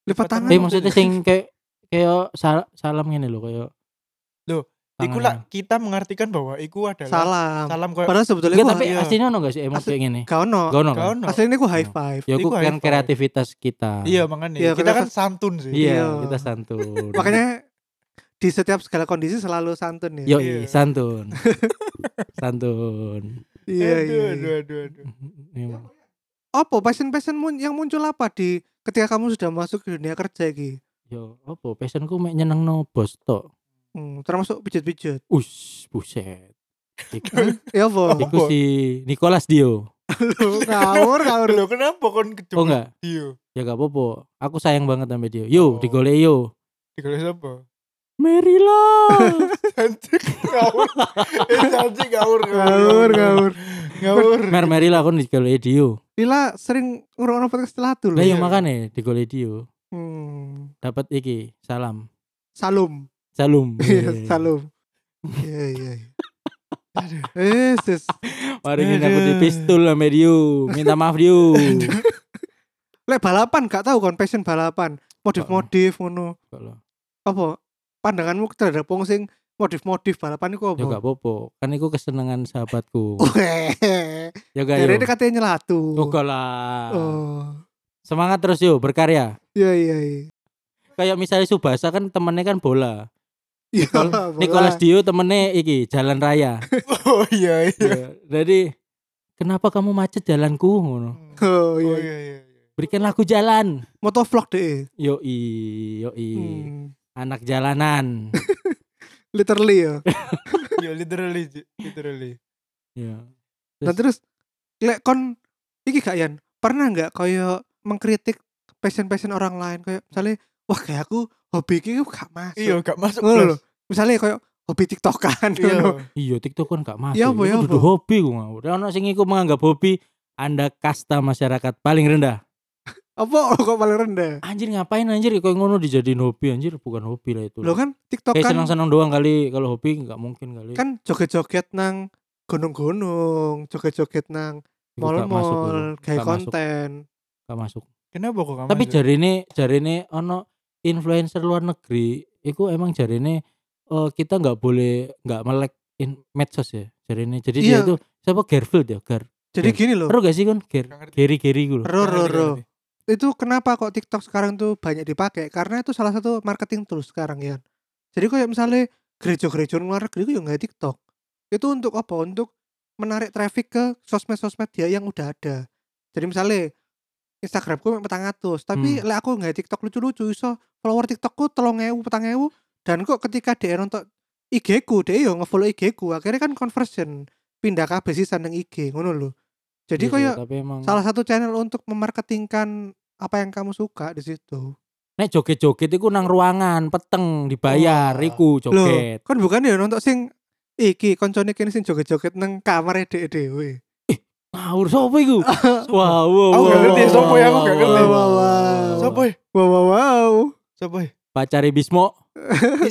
lipat tangan. Tapi Emang maksudnya sing kayak kayak sal- salam ngene lho kayak. Loh, Iku tangan. lah kita mengartikan bahwa iku adalah Salam. salam koyo Padahal sebetulnya Enggak, iku tapi iya. aslinya ono gak sih emot Asli- kayak gini? gak ono. Gak ono kan? Aslinya iku high five. Ya aku Iku kan kreativitas kita. Iya makanya Iya, kita kan santun sih. Iya, Iya. kita santun. Makanya di setiap segala kondisi selalu santun ya. Yo Iya. santun. santun. Iya aduh, iya. aduh, iya. aduh, aduh. Iya. Apa passion-passion yang muncul apa di ketika kamu sudah masuk ke dunia kerja iki? Yo, apa passionku mek nyenengno bos tok. Hmm, termasuk pijat-pijat. Us, buset. Iku, Ya apa? iku si Nicholas Dio. Lu ngawur ngawur. Loh, kenapa kon kejebak Oh enggak? Dio? Ya gak apa-apa. Aku sayang banget sama dia. Yo, Oh. digolek yo. Digolek siapa? Merila. Janji ngawur. Eh janji ngawur Ngawur ngawur. Ngawur. Mer Merila aku digolek Dio. Lila sering ngurungin podcast Telatu Lah loh. yo makane digolek Dio. Hmm. Dapat iki, salam. Salum. Salum. Iya, salum. Iya iya. iya. Eh, sis. Mari kita aku di Aduh. pistol sama Dio. Minta maaf Dio. Lek balapan gak tahu kan passion balapan. Modif-modif ngono. Kalau Apa? Pandanganmu terhadap wong sing modif-modif balapan iku ya apa? gak apa-apa. Kan iku kesenangan sahabatku. Ya gak yo. katanya nyelatu. Oh, lah. Oh. Semangat terus yo berkarya. Iya iya iya. Kayak misalnya Subasa kan temennya kan bola. Iya, Nikol-. Nicholas Dio temennya iki jalan raya. Oh iya iya. Ya, Jadi kenapa kamu macet jalanku ngono? Oh iya. iya iya. iya. Berikan lagu jalan. Motovlog deh. Yo i, yo i. Hmm. Anak jalanan. Literally ya. Iya literally literally. ya. Nah terus lek kon iki gak Yan pernah nggak kayak mengkritik passion-passion orang lain kayak misalnya wah kayak aku hobi iki gak masuk. Iya gak masuk lho. Misalnya kayak hobi tiktokan Iya. Iya TikTok kan gak masuk. Ya apa, ya hobi ku ngawur. Ono sing iku menganggap hobi Anda kasta masyarakat paling rendah. Apa kok paling rendah? Anjir ngapain anjir kok ngono dijadiin hobi anjir bukan hobi lah itu. Lo kan tiktok Kayak kan senang-senang doang kali kalau hobi nggak mungkin kali. kan joget-joget nang gunung-gunung, joget-joget nang mall-mall, kayak konten. gak masuk. Kenapa kok gak Tapi masuk? jari ini jari ini ono influencer luar negeri itu emang jari ini eh, kita nggak boleh nggak melek in medsos ya jari ini jadi dia Iya. itu siapa Garfield ya Gar Jadi Iya. gini loh. Ero gak sih kan Gar. Gary Gary gue Ro ro Ngerti, ro. ngerti. Itu kenapa kok TikTok sekarang tuh banyak dipakai? Karena itu salah satu marketing tools sekarang ya. Jadi kayak misalnya gereja-gereja luar negeri itu yang nggak TikTok. Itu untuk apa? Untuk menarik traffic ke sosmed-sosmed dia yang udah ada. Jadi misalnya Instagramku petang atus, tapi Hmm. aku nggak TikTok lucu-lucu iso follower TikTokku telung ewu petang ewu dan kok ketika dia nonton IG ku dia yo ngefollow IG ku akhirnya kan conversion pindah kabeh sih nang IG ngono lho. Jadi Iya kayak tapi emang salah satu channel untuk memarketingkan apa yang kamu suka di situ. nek joget-joget iku nang ruangan peteng dibayar Wah. iku Loh, joget kan bukan ya nonton sing iki koncone kene sing joget-joget nang kamar dhek dhewe. ngawur sapa iku wow wow Aku gak wow, ngerti, wow, sopo ya, aku wow, gak wow, ngerti. wow, Wow, wow. wow. Sopo ya? Wow wow wow. Sopo ya? pacare Bismo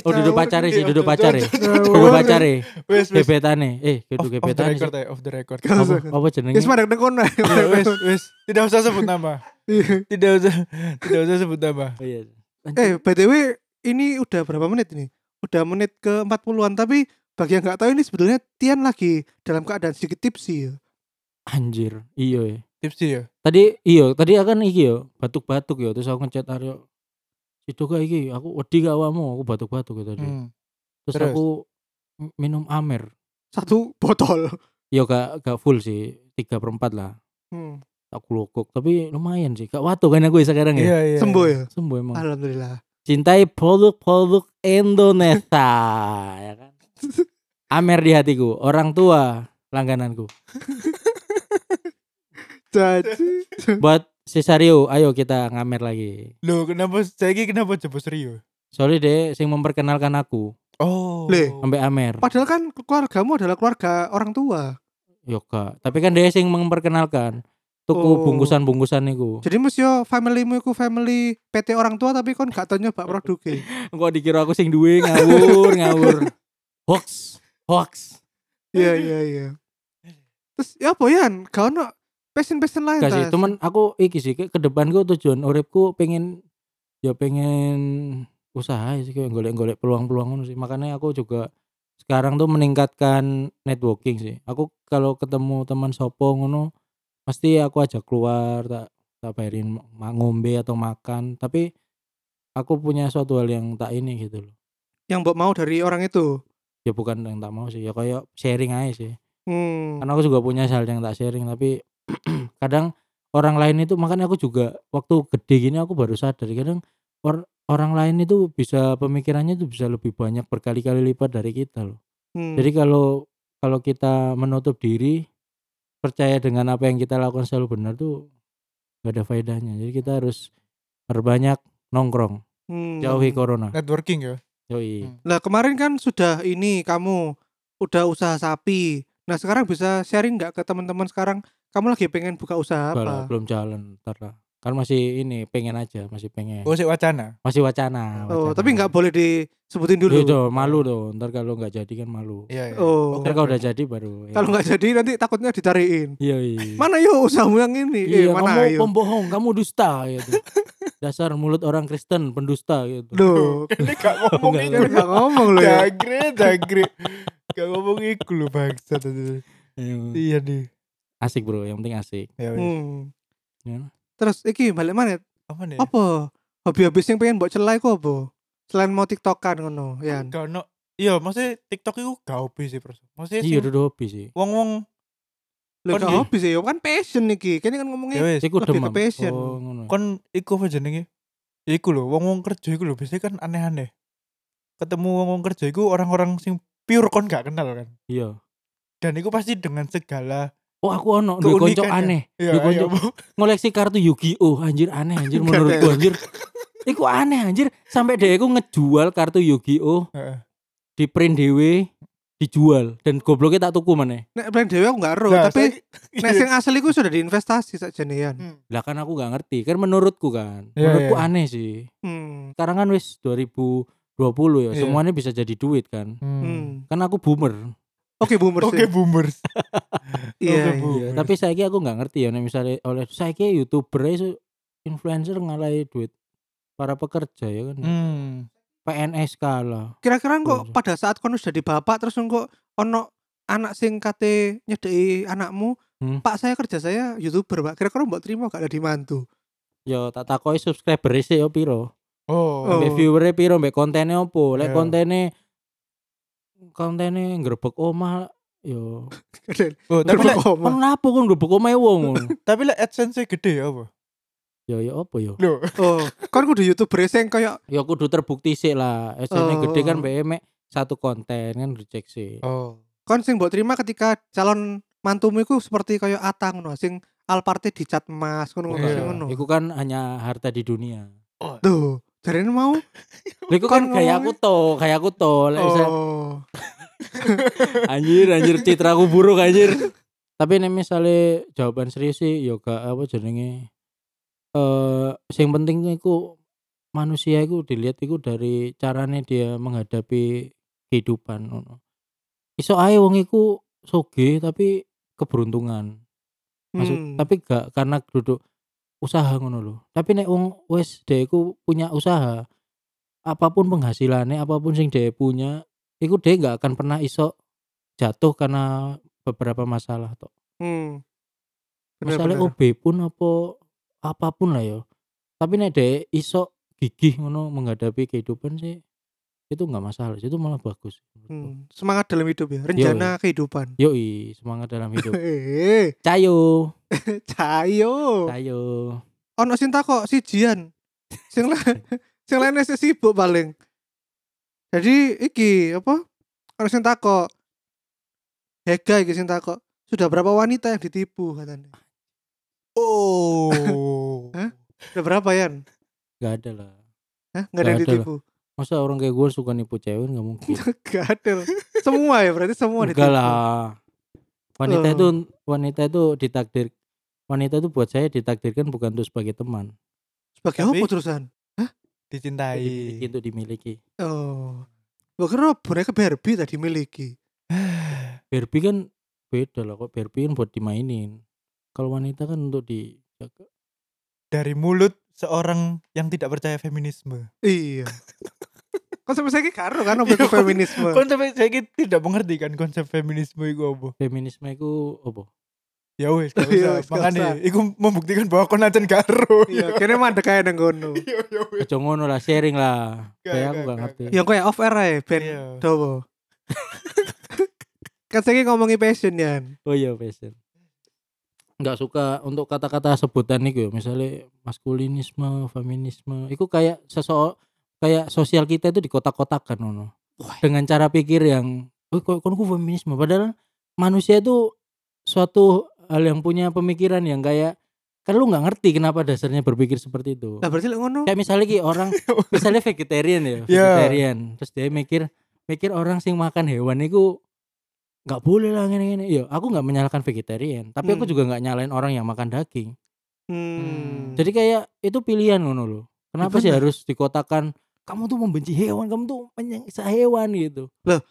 oh duduk pacare sih duduk duduk- pacare duduk- Wes wes. gebetane eh Off, duduk off the gebetane record ya, off the record. Apa jenenge Wis wes wes. Tidak usah sebut nama. Tidak usah tidak usah sebut nama. Iya. Eh, BTW ini udah berapa menit ini? Udah menit ke 40-an tapi bagi yang nggak tahu ini sebetulnya Tian lagi dalam keadaan sedikit tipsy ya. anjir iya ya Tipsy ya. tadi iya tadi akan iki yo batuk-batuk yo terus aku ngechat Aryo Sido gak iki aku wedi gak awakmu aku batuk-batuk gitu Hmm. terus, terus? aku m- minum amer Satu botol. yo gak gak full sih tiga perempat lah Hmm. tak glokok tapi lumayan sih gak wato kan aku ya sekarang ya Iya iya. Sembuh ya. sembuh emang Alhamdulillah. cintai produk-produk Indonesia ya kan Amer di hatiku orang tua langgananku Jadi buat Cesario ayo kita ngamer lagi Loh, kenapa saya kenapa coba serius? soalnya deh sing memperkenalkan aku Oh. Le. sampai Amer padahal kan keluargamu adalah keluarga orang tua. yo kak tapi kan dia sing memperkenalkan tuku Oh. bungkusan-bungkusan niku Jadi Mas yo familymu iku family PT orang tua tapi kon gak tau nyoba produknya. kok dikira aku sing duwe ngawur ngawur hoax hoax Iya iya iya. Terus ya apa ya? Gak ono passion-passion lain Gak sih, Tas? cuman aku iki sih ke, depanku tujuan uripku pengen ya pengen usaha sih kayak golek-golek peluang-peluang ngono sih. Makanya aku juga sekarang tuh meningkatkan networking sih. Aku kalau ketemu teman sopo ngono pasti aku ajak keluar tak tak bayarin ngombe atau makan, tapi aku punya suatu hal yang tak ini gitu loh. Yang mbok mau dari orang itu. Ya bukan yang tak mau sih, ya kayak sharing aja sih. Hmm. karena aku juga punya hal yang tak sharing tapi kadang orang lain itu makanya aku juga waktu gede gini aku baru sadar kadang or- orang lain itu bisa pemikirannya itu bisa lebih banyak berkali-kali lipat dari kita loh Hmm. jadi kalau kalau kita menutup diri percaya dengan apa yang kita lakukan selalu benar tuh gak ada faedahnya jadi kita harus berbanyak nongkrong Hmm. jauhi corona Networking ya. yoi Hmm. Nah kemarin kan sudah ini kamu udah usaha sapi. Nah sekarang bisa sharing nggak ke teman-teman sekarang kamu lagi pengen buka usaha Enggak lah, apa? belum jalan ntar lah kan masih ini pengen aja masih pengen Oh, sik wacana. masih wacana, Oh wacana. tapi nggak boleh disebutin dulu. Iya malu tuh. Ntar kalau nggak jadi kan malu. Iya, iya. Oh. Ntar kalau udah jadi baru. ya. Kalau nggak jadi nanti takutnya ditariin. Iya iya. Mana yo usahamu yang ini? Iya, eh, mana kamu ayo? pembohong, kamu dusta gitu. Dasar mulut orang Kristen pendusta gitu. Loh, Ini gak ngomong kan nggak ngomong loh ya. Jagre, jagre. Gak ngomong iku lho bangsat. Iya. Iya nih. Asik bro, yang penting asik. Ya. Hmm. Ya. Terus iki balik mana? Apa nih? Apa? Hobi-hobi yang pengen buat celai kok apa? Selain mau tiktokan ngono, ya. Gak ono. Iya, maksudnya TikTok itu gak hobi sih, Bro. Maksudnya Iya, udah hobi sih. wong-wong Lah Kon gak iki. hobi sih, yo kan passion iki. Kene kan ya ngomongnya wis, Iku lebih ke passion. Oh, ngono. kon iku apa jenenge? Ya iku lho, wong-wong kerja iku lho biasanya kan aneh-aneh. Ketemu wong-wong kerja iku orang-orang sing pure kon gak kenal kan. Iya. Dan iku pasti dengan segala Oh, aku ono duwe konco aneh. Iya, Duwe konco iya, ngoleksi kartu Yu-Gi-Oh anjir aneh anjir menurutku anjir. Iku aneh anjir sampai dia iku ngejual kartu Yu-Gi-Oh Heeh. di print dhewe dijual dan gobloknya tak tuku mana Nek brand dewe aku gak ero, Nah, tapi saiki- nek sing asli iku sudah diinvestasi saja nih Hmm. lah kan aku gak ngerti kan menurutku kan Iya, menurutku iya. aneh sih Hmm. sekarang kan wis 2020 ya Iya. semuanya bisa jadi duit kan Hmm. Hmm. kan aku boomer Oke boomer Oke, sih. boomers. Iya. Oke, iya. Iya, tapi saya aku nggak ngerti ya nek misalnya oleh saya youtuber itu influencer ngalahi duit para pekerja ya kan Hmm. PNS kalah Kira-kira kok pada saat kon wis jadi bapak terus kok ono anak sing kate nyedeki anakmu, Hmm. Pak saya kerja saya YouTuber, Pak. Kira-kira mbok terima gak ada di mantu? ya tak takoi subscriber sih yo piro Oh. Oh. mbek viewernya piro mbek kontennya opo lek Iya. kontennya kontennya ngrebek omah yo Oh, tapi lek kenapa kon ngrebek omahe wong tapi lek AdSense gede ya apa? ya ya apa yo Loh. Oh, kon kudu YouTuber sing kayak ya kudu terbukti sih lah SN Oh, gede kan oh. mek satu konten kan dicek sih Oh. kon sing mbok terima ketika calon mantumu iku seperti kayak Atang ngono, sing Alparte dicat emas ngono ngono Iya. ngono. Iku kan hanya harta di dunia. Tuh, jarene mau. Lha Kan kan kayak aku to, kayak aku to. Oh. anjir anjir citraku buruk anjir. Tapi nek misale jawaban serius sih ya gak apa jenenge eh sing penting iku manusia iku dilihat iku dari carane dia menghadapi kehidupan ngono. Iso ae wong iku soge tapi keberuntungan. Maksud Hmm. tapi gak karena duduk usaha ngono lho. Tapi nek wong wis dhek iku punya usaha, apa pun penghasilannya, apa pun sing dhek punya, iku dhek gak akan pernah iso jatuh karena beberapa masalah tok. Hmm. Bener, Masalah bener. OB pun apa apa pun lah yo. Tapi nek dhek iso gigih ngono menghadapi kehidupan sih itu nggak masalah itu malah bagus Hmm, semangat dalam hidup ya, rencana kehidupan. yoi semangat dalam hidup Eh, cayo cayo. cayo Ono sing takok sijian. Sing lain sing lain wis sibuk paling. Jadi iki apa? Ono sing takok. Hega iki sing takok. Sudah berapa wanita yang ditipu katanya? Oh. Hah? Sudah berapa Yan? nggak ada lah Hah? Nggak ada yang ditipu? Masa orang kayak gue suka nipu cewek nggak mungkin Gak ada. Semua ya berarti semua enggak ditipu. lah wanita Oh. itu wanita itu ditakdir wanita itu buat saya ditakdirkan bukan untuk sebagai teman Sebagai Tapi- apa terusan? Dicintai. dimiliki untuk dimiliki Oh. Gua kira boneka Barbie tadi miliki. Barbie kan beda lah kok Barbie kan buat dimainin kalau wanita kan untuk dijaga Dari mulut seorang yang tidak percaya feminisme. Iya. Konsep saya karo kan apa Iya, feminisme. Konsep saya tidak mengerti kan konsep feminisme itu apa. feminisme itu apa Ya wes, gak Iya, usah. Makanya, iku membuktikan bahwa kon ancen karo. Iya, kene mandek kae nang kono. Iya, ya wes. Aja ngono lah sharing lah kayak aku gak, ngerti Ya kayak off air ae ben Iya. dawa. kan saya ngomongi passion Yan. oh iya fashion nggak suka untuk kata-kata sebutan itu misalnya maskulinisme feminisme itu kayak sesuatu kayak sosial kita itu dikotak-kotakan nono dengan cara pikir yang oh kok kon ku feminisme? Padahal manusia itu suatu hal yang punya pemikiran yang kayak kan lu nggak ngerti kenapa dasarnya berpikir seperti itu. Lah berarti ngono. kayak misalnya ki orang misalnya vegetarian ya Iya. vegetarian. Terus dia mikir mikir orang sing makan hewan itu nggak boleh lah gini gini ya aku nggak menyalahkan vegetarian tapi aku Hmm. juga nggak nyalain orang yang makan daging. Hmm. jadi kayak itu pilihan ngono loh. Kenapa Ya sih. harus dikotakan kamu tuh membenci hewan kamu tuh menyiksa hewan gitu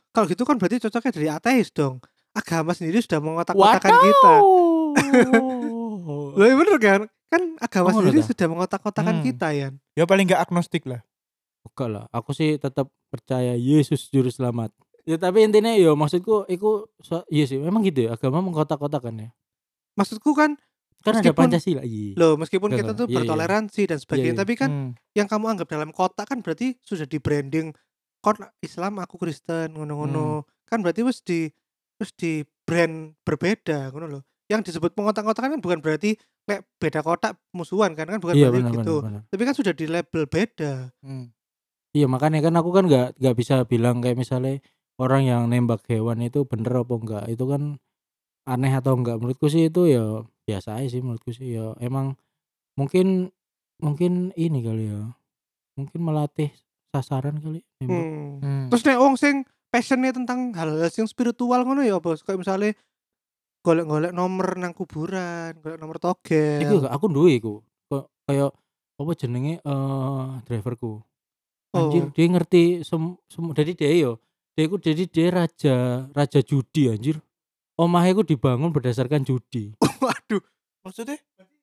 kalau gitu kan berarti cocoknya dari ateis dong. Agama sendiri sudah mengotak-kotakan kita. Loh iya bener kan? Kan agama Oh, sendiri sudah mengotak-kotakan Hmm. kita Yan. Ya paling gak agnostik lah. Enggak lah, aku sih tetap percaya Yesus juru selamat. Ya tapi intinya ya maksudku itu so, iya sih memang gitu ya agama mengkotak-kotakan ya. Maksudku kan Kan ada Meskipun- Pancasila iya. loh meskipun kita tuh Iya, iya. bertoleransi dan sebagainya iya. tapi kan Hmm. yang kamu anggap dalam kotak kan berarti sudah di branding kon Islam aku Kristen ngono-ngono kan berarti wis di wis di brand berbeda ngono loh yang disebut pengotak-kotakan kan bukan berarti kayak beda kotak musuhan kan kan bukan Iya berarti benar gitu benar benar. tapi kan sudah di label beda Hmm. Iya makanya kan aku kan nggak nggak bisa bilang kayak misalnya orang yang nembak hewan itu bener apa enggak itu kan aneh atau enggak menurutku sih itu ya biasa aja sih menurutku sih ya emang mungkin mungkin ini kali ya mungkin melatih sasaran kali nembak. Hmm. Hmm. terus nek wong sing passionnya tentang hal-hal yang spiritual ngono ya bos kayak misalnya golek-golek nomor nang kuburan golek nomor togel Iku aku duwe iku. Kayak apa jenenge eh driverku. Anjir, Oh. dia ngerti sem sem jadi dia yo. Dia iku jadi dia raja raja judi anjir. Omahe iku dibangun berdasarkan judi. waduh Maksudnya?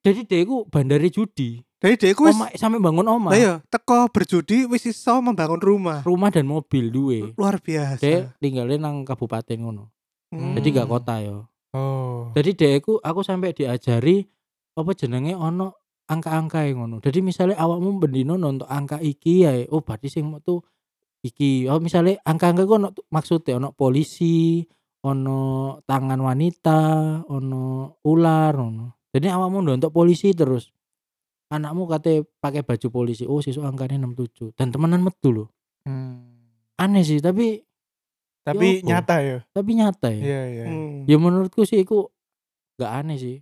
Jadi dia iku bandari judi. dari dia wis Omah sampai bangun omah. lah ya teko berjudi wis iso membangun rumah Rumah dan mobil duwe. luar biasa Dia tinggalin nang kabupaten ngono. Hmm. Jadi gak kota yo. Oh. Jadi dia iku aku sampai diajari apa jenenge ono angka-angka ngono. Jadi misalnya awakmu bendino untuk angka iki ya, oh berarti sing tuh iki. Oh misalnya angka-angka ono tu- maksudnya ono polisi, ono tangan wanita, ono ular, ono. Jadi awakmu untuk polisi terus. Anakmu kate pakai baju polisi. Oh sesuk angkanya 67 dan temenan metu loh. Hmm. Aneh sih tapi Tapi Ya nyata ya. tapi nyata ya. Iya, iya. Hmm. Ya menurutku sih iku gak aneh sih.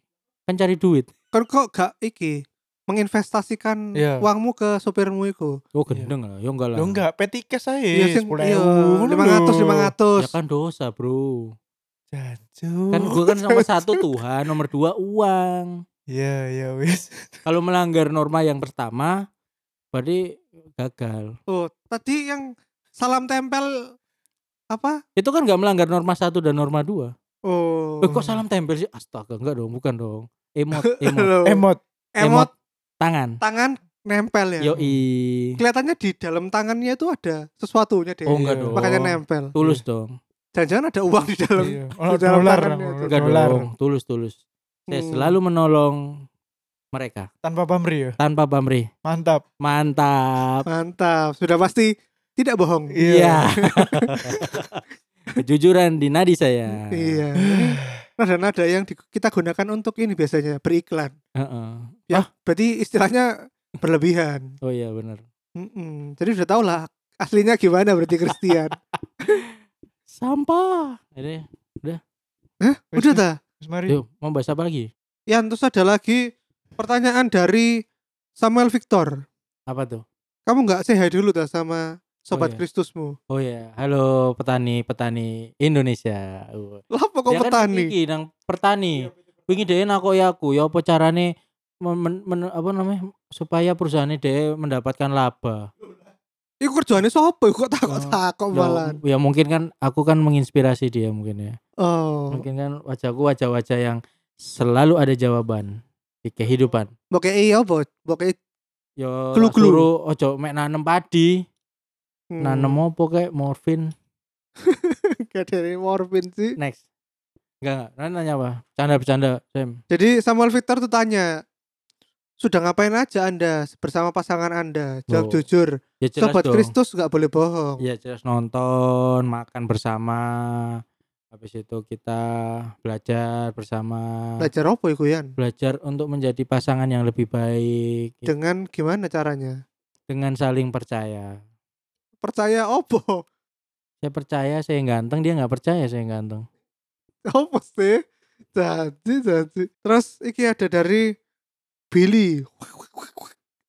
Kan cari duit. kan kok gak iki menginvestasikan Iya. uangmu ke sopirmu iku Oh gendeng lah, ya enggak lah. Lo enggak petikes aja Iya, sing- 10 iya, 500 lho. 500 Ya kan dosa bro. Jancuk. Kan gue kan nomor satu Tuhan, nomor dua uang. Iya, iya wis. Kalau melanggar norma yang pertama, berarti gagal. oh tadi yang salam tempel apa Itu kan nggak melanggar norma satu dan norma dua. oh Eh, kok salam tempel sih? Astaga, enggak dong, bukan dong. Emot, emot, Emot. emot tangan. tangan nempel ya Yoi. kelihatannya di dalam tangannya itu ada sesuatunya deh Oh enggak Iya. dong. makanya nempel Tulus dong. jangan-jangan ada uang di dalam Iya. Ono di dalam dolar. Enggak dolar. dong, tulus tulus. Saya Hmm. selalu menolong mereka Tanpa pamrih ya. tanpa pamrih. Mantap. Mantap. mantap sudah pasti tidak bohong. Iya. Kejujuran di nadi saya. Iya. Ini nada-nada yang di- kita gunakan untuk ini biasanya beriklan. Heeh. Ya, berarti istilahnya berlebihan. Oh iya benar. Mm-mm. Jadi udah tau lah aslinya gimana berarti Christian. Sampah. Ini Hah? Udah dah. Mari. yuk mau bahas apa lagi? Ya, terus ada lagi pertanyaan dari Samuel Victor. Apa tuh? Kamu nggak hi dulu dah sama sobat iya. Kristusmu? Oh ya, halo petani-petani Indonesia. Lah kok Ya kan petani? iki nang petani. Wingi dhewe nakoki aku ya apa carane men, men- apa namanya supaya perusahaannya dhewe mendapatkan laba. Iku kerjaannya sopo kok Oh, takut Ya, malah. ya mungkin kan aku kan menginspirasi dia mungkin ya. Oh, Mungkin kan wajahku wajah-wajah yang selalu ada jawaban di kehidupan. mbok iya apa? Mbok Yo tak suruh ojo mek nanem padi, Hmm. nanem apa kayak morfin. kayak dari morfin sih. Next. Enggak enggak, Nanya nanya apa? Bercanda-bercanda, Sam. Jadi Samuel Victor tuh tanya, sudah ngapain aja Anda bersama pasangan Anda? Jawab Oh, jujur. Ya jelas Sobat dong. Kristus nggak boleh bohong. Ya jelas nonton, makan bersama. Habis itu kita belajar bersama. Belajar apa iku Yan? Belajar untuk menjadi pasangan yang lebih baik. Dengan gimana caranya? dengan saling percaya. Percaya opo? Saya percaya saya ganteng, dia nggak percaya saya ganteng. Apa sih? Jadi jadi. Terus iki ada dari Billy.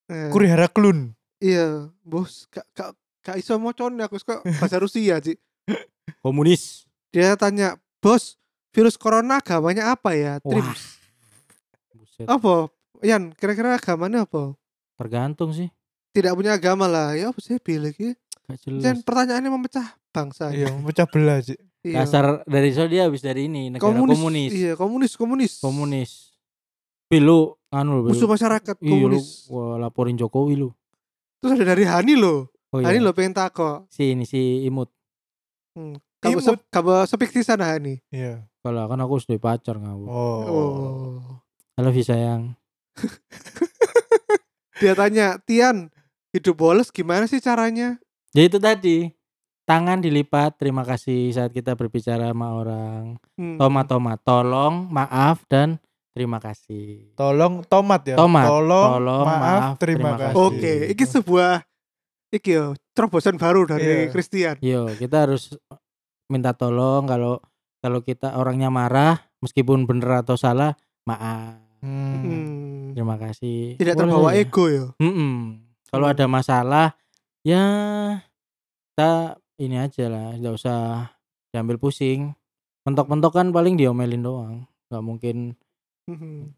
Eh, Kuri Heraklun. iya, bos. Gak gak gak iso mocone aku kok bahasa Rusia sih. Komunis. Dia tanya, "Bos, virus corona agamanya apa ya?" Trims. Buset. Apa? Yan, kira-kira agamanya apa? Tergantung sih. Tidak punya agama lah. Ya apa sih Billy iki? Gak jelas. pertanyaannya memecah bangsa. Iya, pecah belah sih. Iya. Dasar dari so dia habis dari ini negara komunis. Iya, komunis, komunis. Komunis. Pilu anu lho, Musuh Pilu. masyarakat Iya lu, komunis. wah, laporin Jokowi lu. Terus ada dari Hani loh. Oh iya. Hani loh pengen takok. Si ini si Imut. Kamu Imut. se kamu sepik di sana Hani. Iya. Kalau kan aku sudah pacar ngawur. Oh. Oh. Halo Vi sayang. Dia tanya, "Tian, hidup boles gimana sih caranya?" Ya itu tadi. Tangan dilipat, terima kasih saat kita berbicara sama orang. Hmm. Tomat tomat, tolong, maaf dan terima kasih. Tolong tomat ya. Tomat. Tolong, Tolong, maaf, maaf, terima, terima kasih. Oke, iki sebuah iki yo terobosan baru dari Iya. Christian. Yo, kita harus minta tolong kalau kalau kita orangnya marah, meskipun bener atau salah, maaf. Hmm. Hmm. Terima kasih. Tidak Boleh terbawa ya? ego yo. Mm-mm. Kalau Hmm. ada masalah, ya kita ini aja lah, nggak usah diambil pusing. Mentok-mentok kan paling diomelin doang, nggak mungkin Hmm.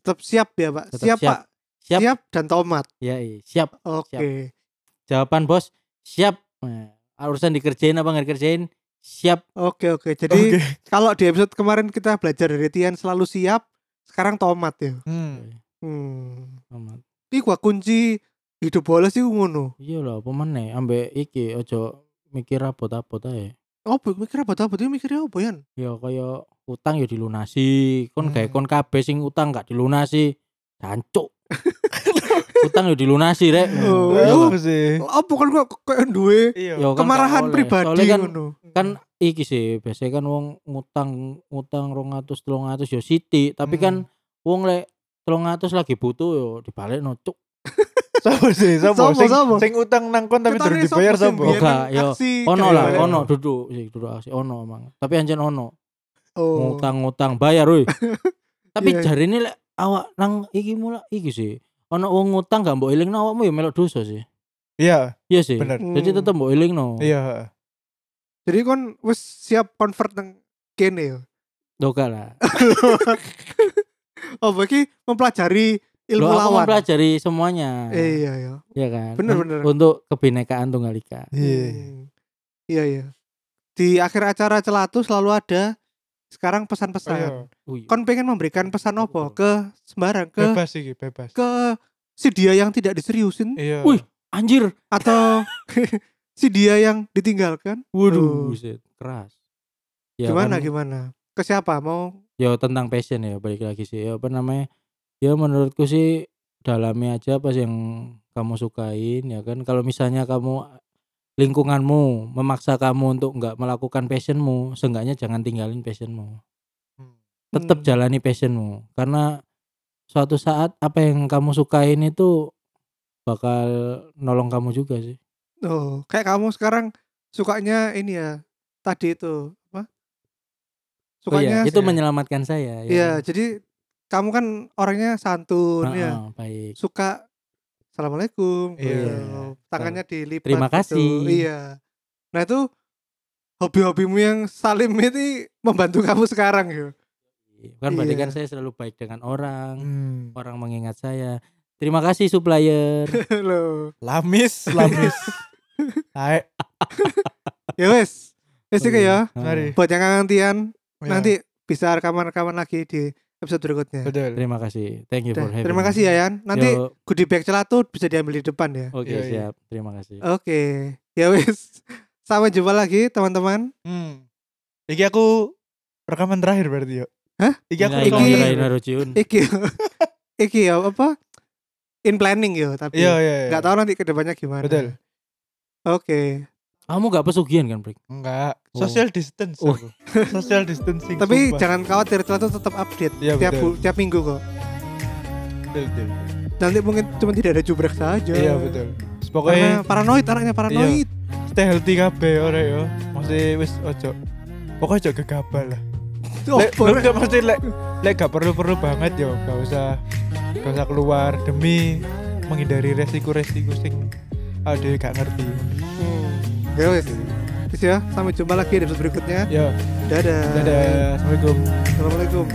Tetap siap ya, Pak. Tetap siap, siap. Pak. Siap. Siap dan tomat. ya iya, siap. Oke. Jawaban bos, siap. Nah, urusan dikerjain apa nggak dikerjain, siap. Oke, oke. Jadi Oke. kalau di episode kemarin kita belajar dari Tian selalu siap, sekarang tomat ya. Hmm. Hmm. Amat. Iki gua kunci hidup boles iku ngono. Iya lah, apa meneh ambek iki ojo mikir apa-apa ae. Oh, mikir apa apa dia mikirnya apa Yan? Ya kaya utang ya dilunasi, kon Hmm. gawe kon kabeh sing utang gak dilunasi, jancuk. utang ya dilunasi rek. Oh, Iya iya. kan? Apa sih? Apa kan gua kayak duwe Iya. Ya, kan kemarahan pribadi Soalnya kan ngono. kan iki sih biasanya kan wong ngutang ngutang 200 300 yo siti tapi kan wong lek 300 lagi butuh yo dibalik no cuk Sopo sih? Sopo? Sopo, Sing, sopo? sing utang nang kon tapi durung dibayar sopo nang yo. ono lah balik? ono duduk sih duduk aksi ono emang tapi anjen ono Oh. ngutang-ngutang bayar woi tapi Iya. jari ini lek awak nang iki mula iki sih ono wong ngutang gak mbok elingno awakmu ya melok dosa sih Iya, iya sih bener. jadi tetep mbok elingno Iya. Jadi kon wis siap convert nang kene ya. Doka lah Oh, bagi mempelajari ilmu Loh, aku lawan. mempelajari semuanya Eh, iya ya. ya kan Bener, bener. untuk kebinekaan tunggal ika Iya. Hmm. Iya, iya. Di akhir acara celatu selalu ada sekarang Oh, pesan-pesan. iya. Wih, Kon pengen memberikan pesan apa ke sembarang ke Bebas sih, bebas. ke si dia yang tidak diseriusin Iya. Wih. anjir atau si dia yang ditinggalkan? waduh Oh. buset, keras ya gimana kan, gimana? Ke siapa? Mau ya tentang passion ya balik lagi sih ya apa namanya ya menurutku sih dalami aja apa sih yang kamu sukain ya kan kalau misalnya kamu lingkunganmu memaksa kamu untuk nggak melakukan passionmu, seenggaknya jangan tinggalin passionmu. Tetap Hmm. jalani passionmu karena suatu saat apa yang kamu sukain itu bakal nolong kamu juga sih. Oh, kayak kamu sekarang sukanya ini ya. Tadi itu apa? Oh iya, Sukanya itu menyelamatkan saya. ya Iya, kan? jadi kamu kan orangnya santun Heeh, ya. baik. Suka Assalamualaikum. Iya. gitu. Tangannya dilipat. Terima gitu. kasih. Iya. Nah, itu hobi-hobimu yang salim itu membantu kamu sekarang ya. Kan berarti Iya. kan saya selalu baik dengan orang, Hmm. orang mengingat saya. Terima kasih supplier. Loh. Lamis, lamis. Ayo, Ya wes. Wes Oh iya. ya. mari. Buat yang kangen Ya, nanti bisa rekaman-rekaman lagi di episode berikutnya. betul. Terima kasih. Thank you Udah, for having terima kasih ya Yan. Nanti Yo, goodie bag celatut bisa diambil di depan ya. Oke, iya. siap. Terima kasih. Oke. Ya wes. Sampai jumpa lagi teman-teman. Hmm. Iki aku rekaman terakhir berarti yuk. Hah? Iki aku Iki-. Naruciun. Iki Iki ya apa? In planning yo tapi Iya, iya, iya. nggak tahu nanti ke depannya gimana. Betul. Oke. Kamu gak pesugihan kan, Brik? Enggak, Oh. social distance. Oh. aku. social distancing. Tapi sumpah. jangan khawatir, celatut tetap update Iya, tiap betul. tiap minggu kok. betul, betul. Nanti mungkin cuma tidak ada jubrek saja. Iya, betul. Terus Karena Pokoknya paranoid anaknya paranoid. stay healthy kabeh ora yo. Mesti wis ojo. Pokoknya ojo gegabah lah. Oh, Lek lek gak mesti lek lek gak perlu-perlu banget yo, gak usah gak usah keluar demi menghindari resiko-resiko sing ada gak ngerti. Hmm. Ya wes. Terus ya, sampai jumpa lagi di episode berikutnya. Ya, Dadah. dadah. Assalamualaikum. Assalamualaikum.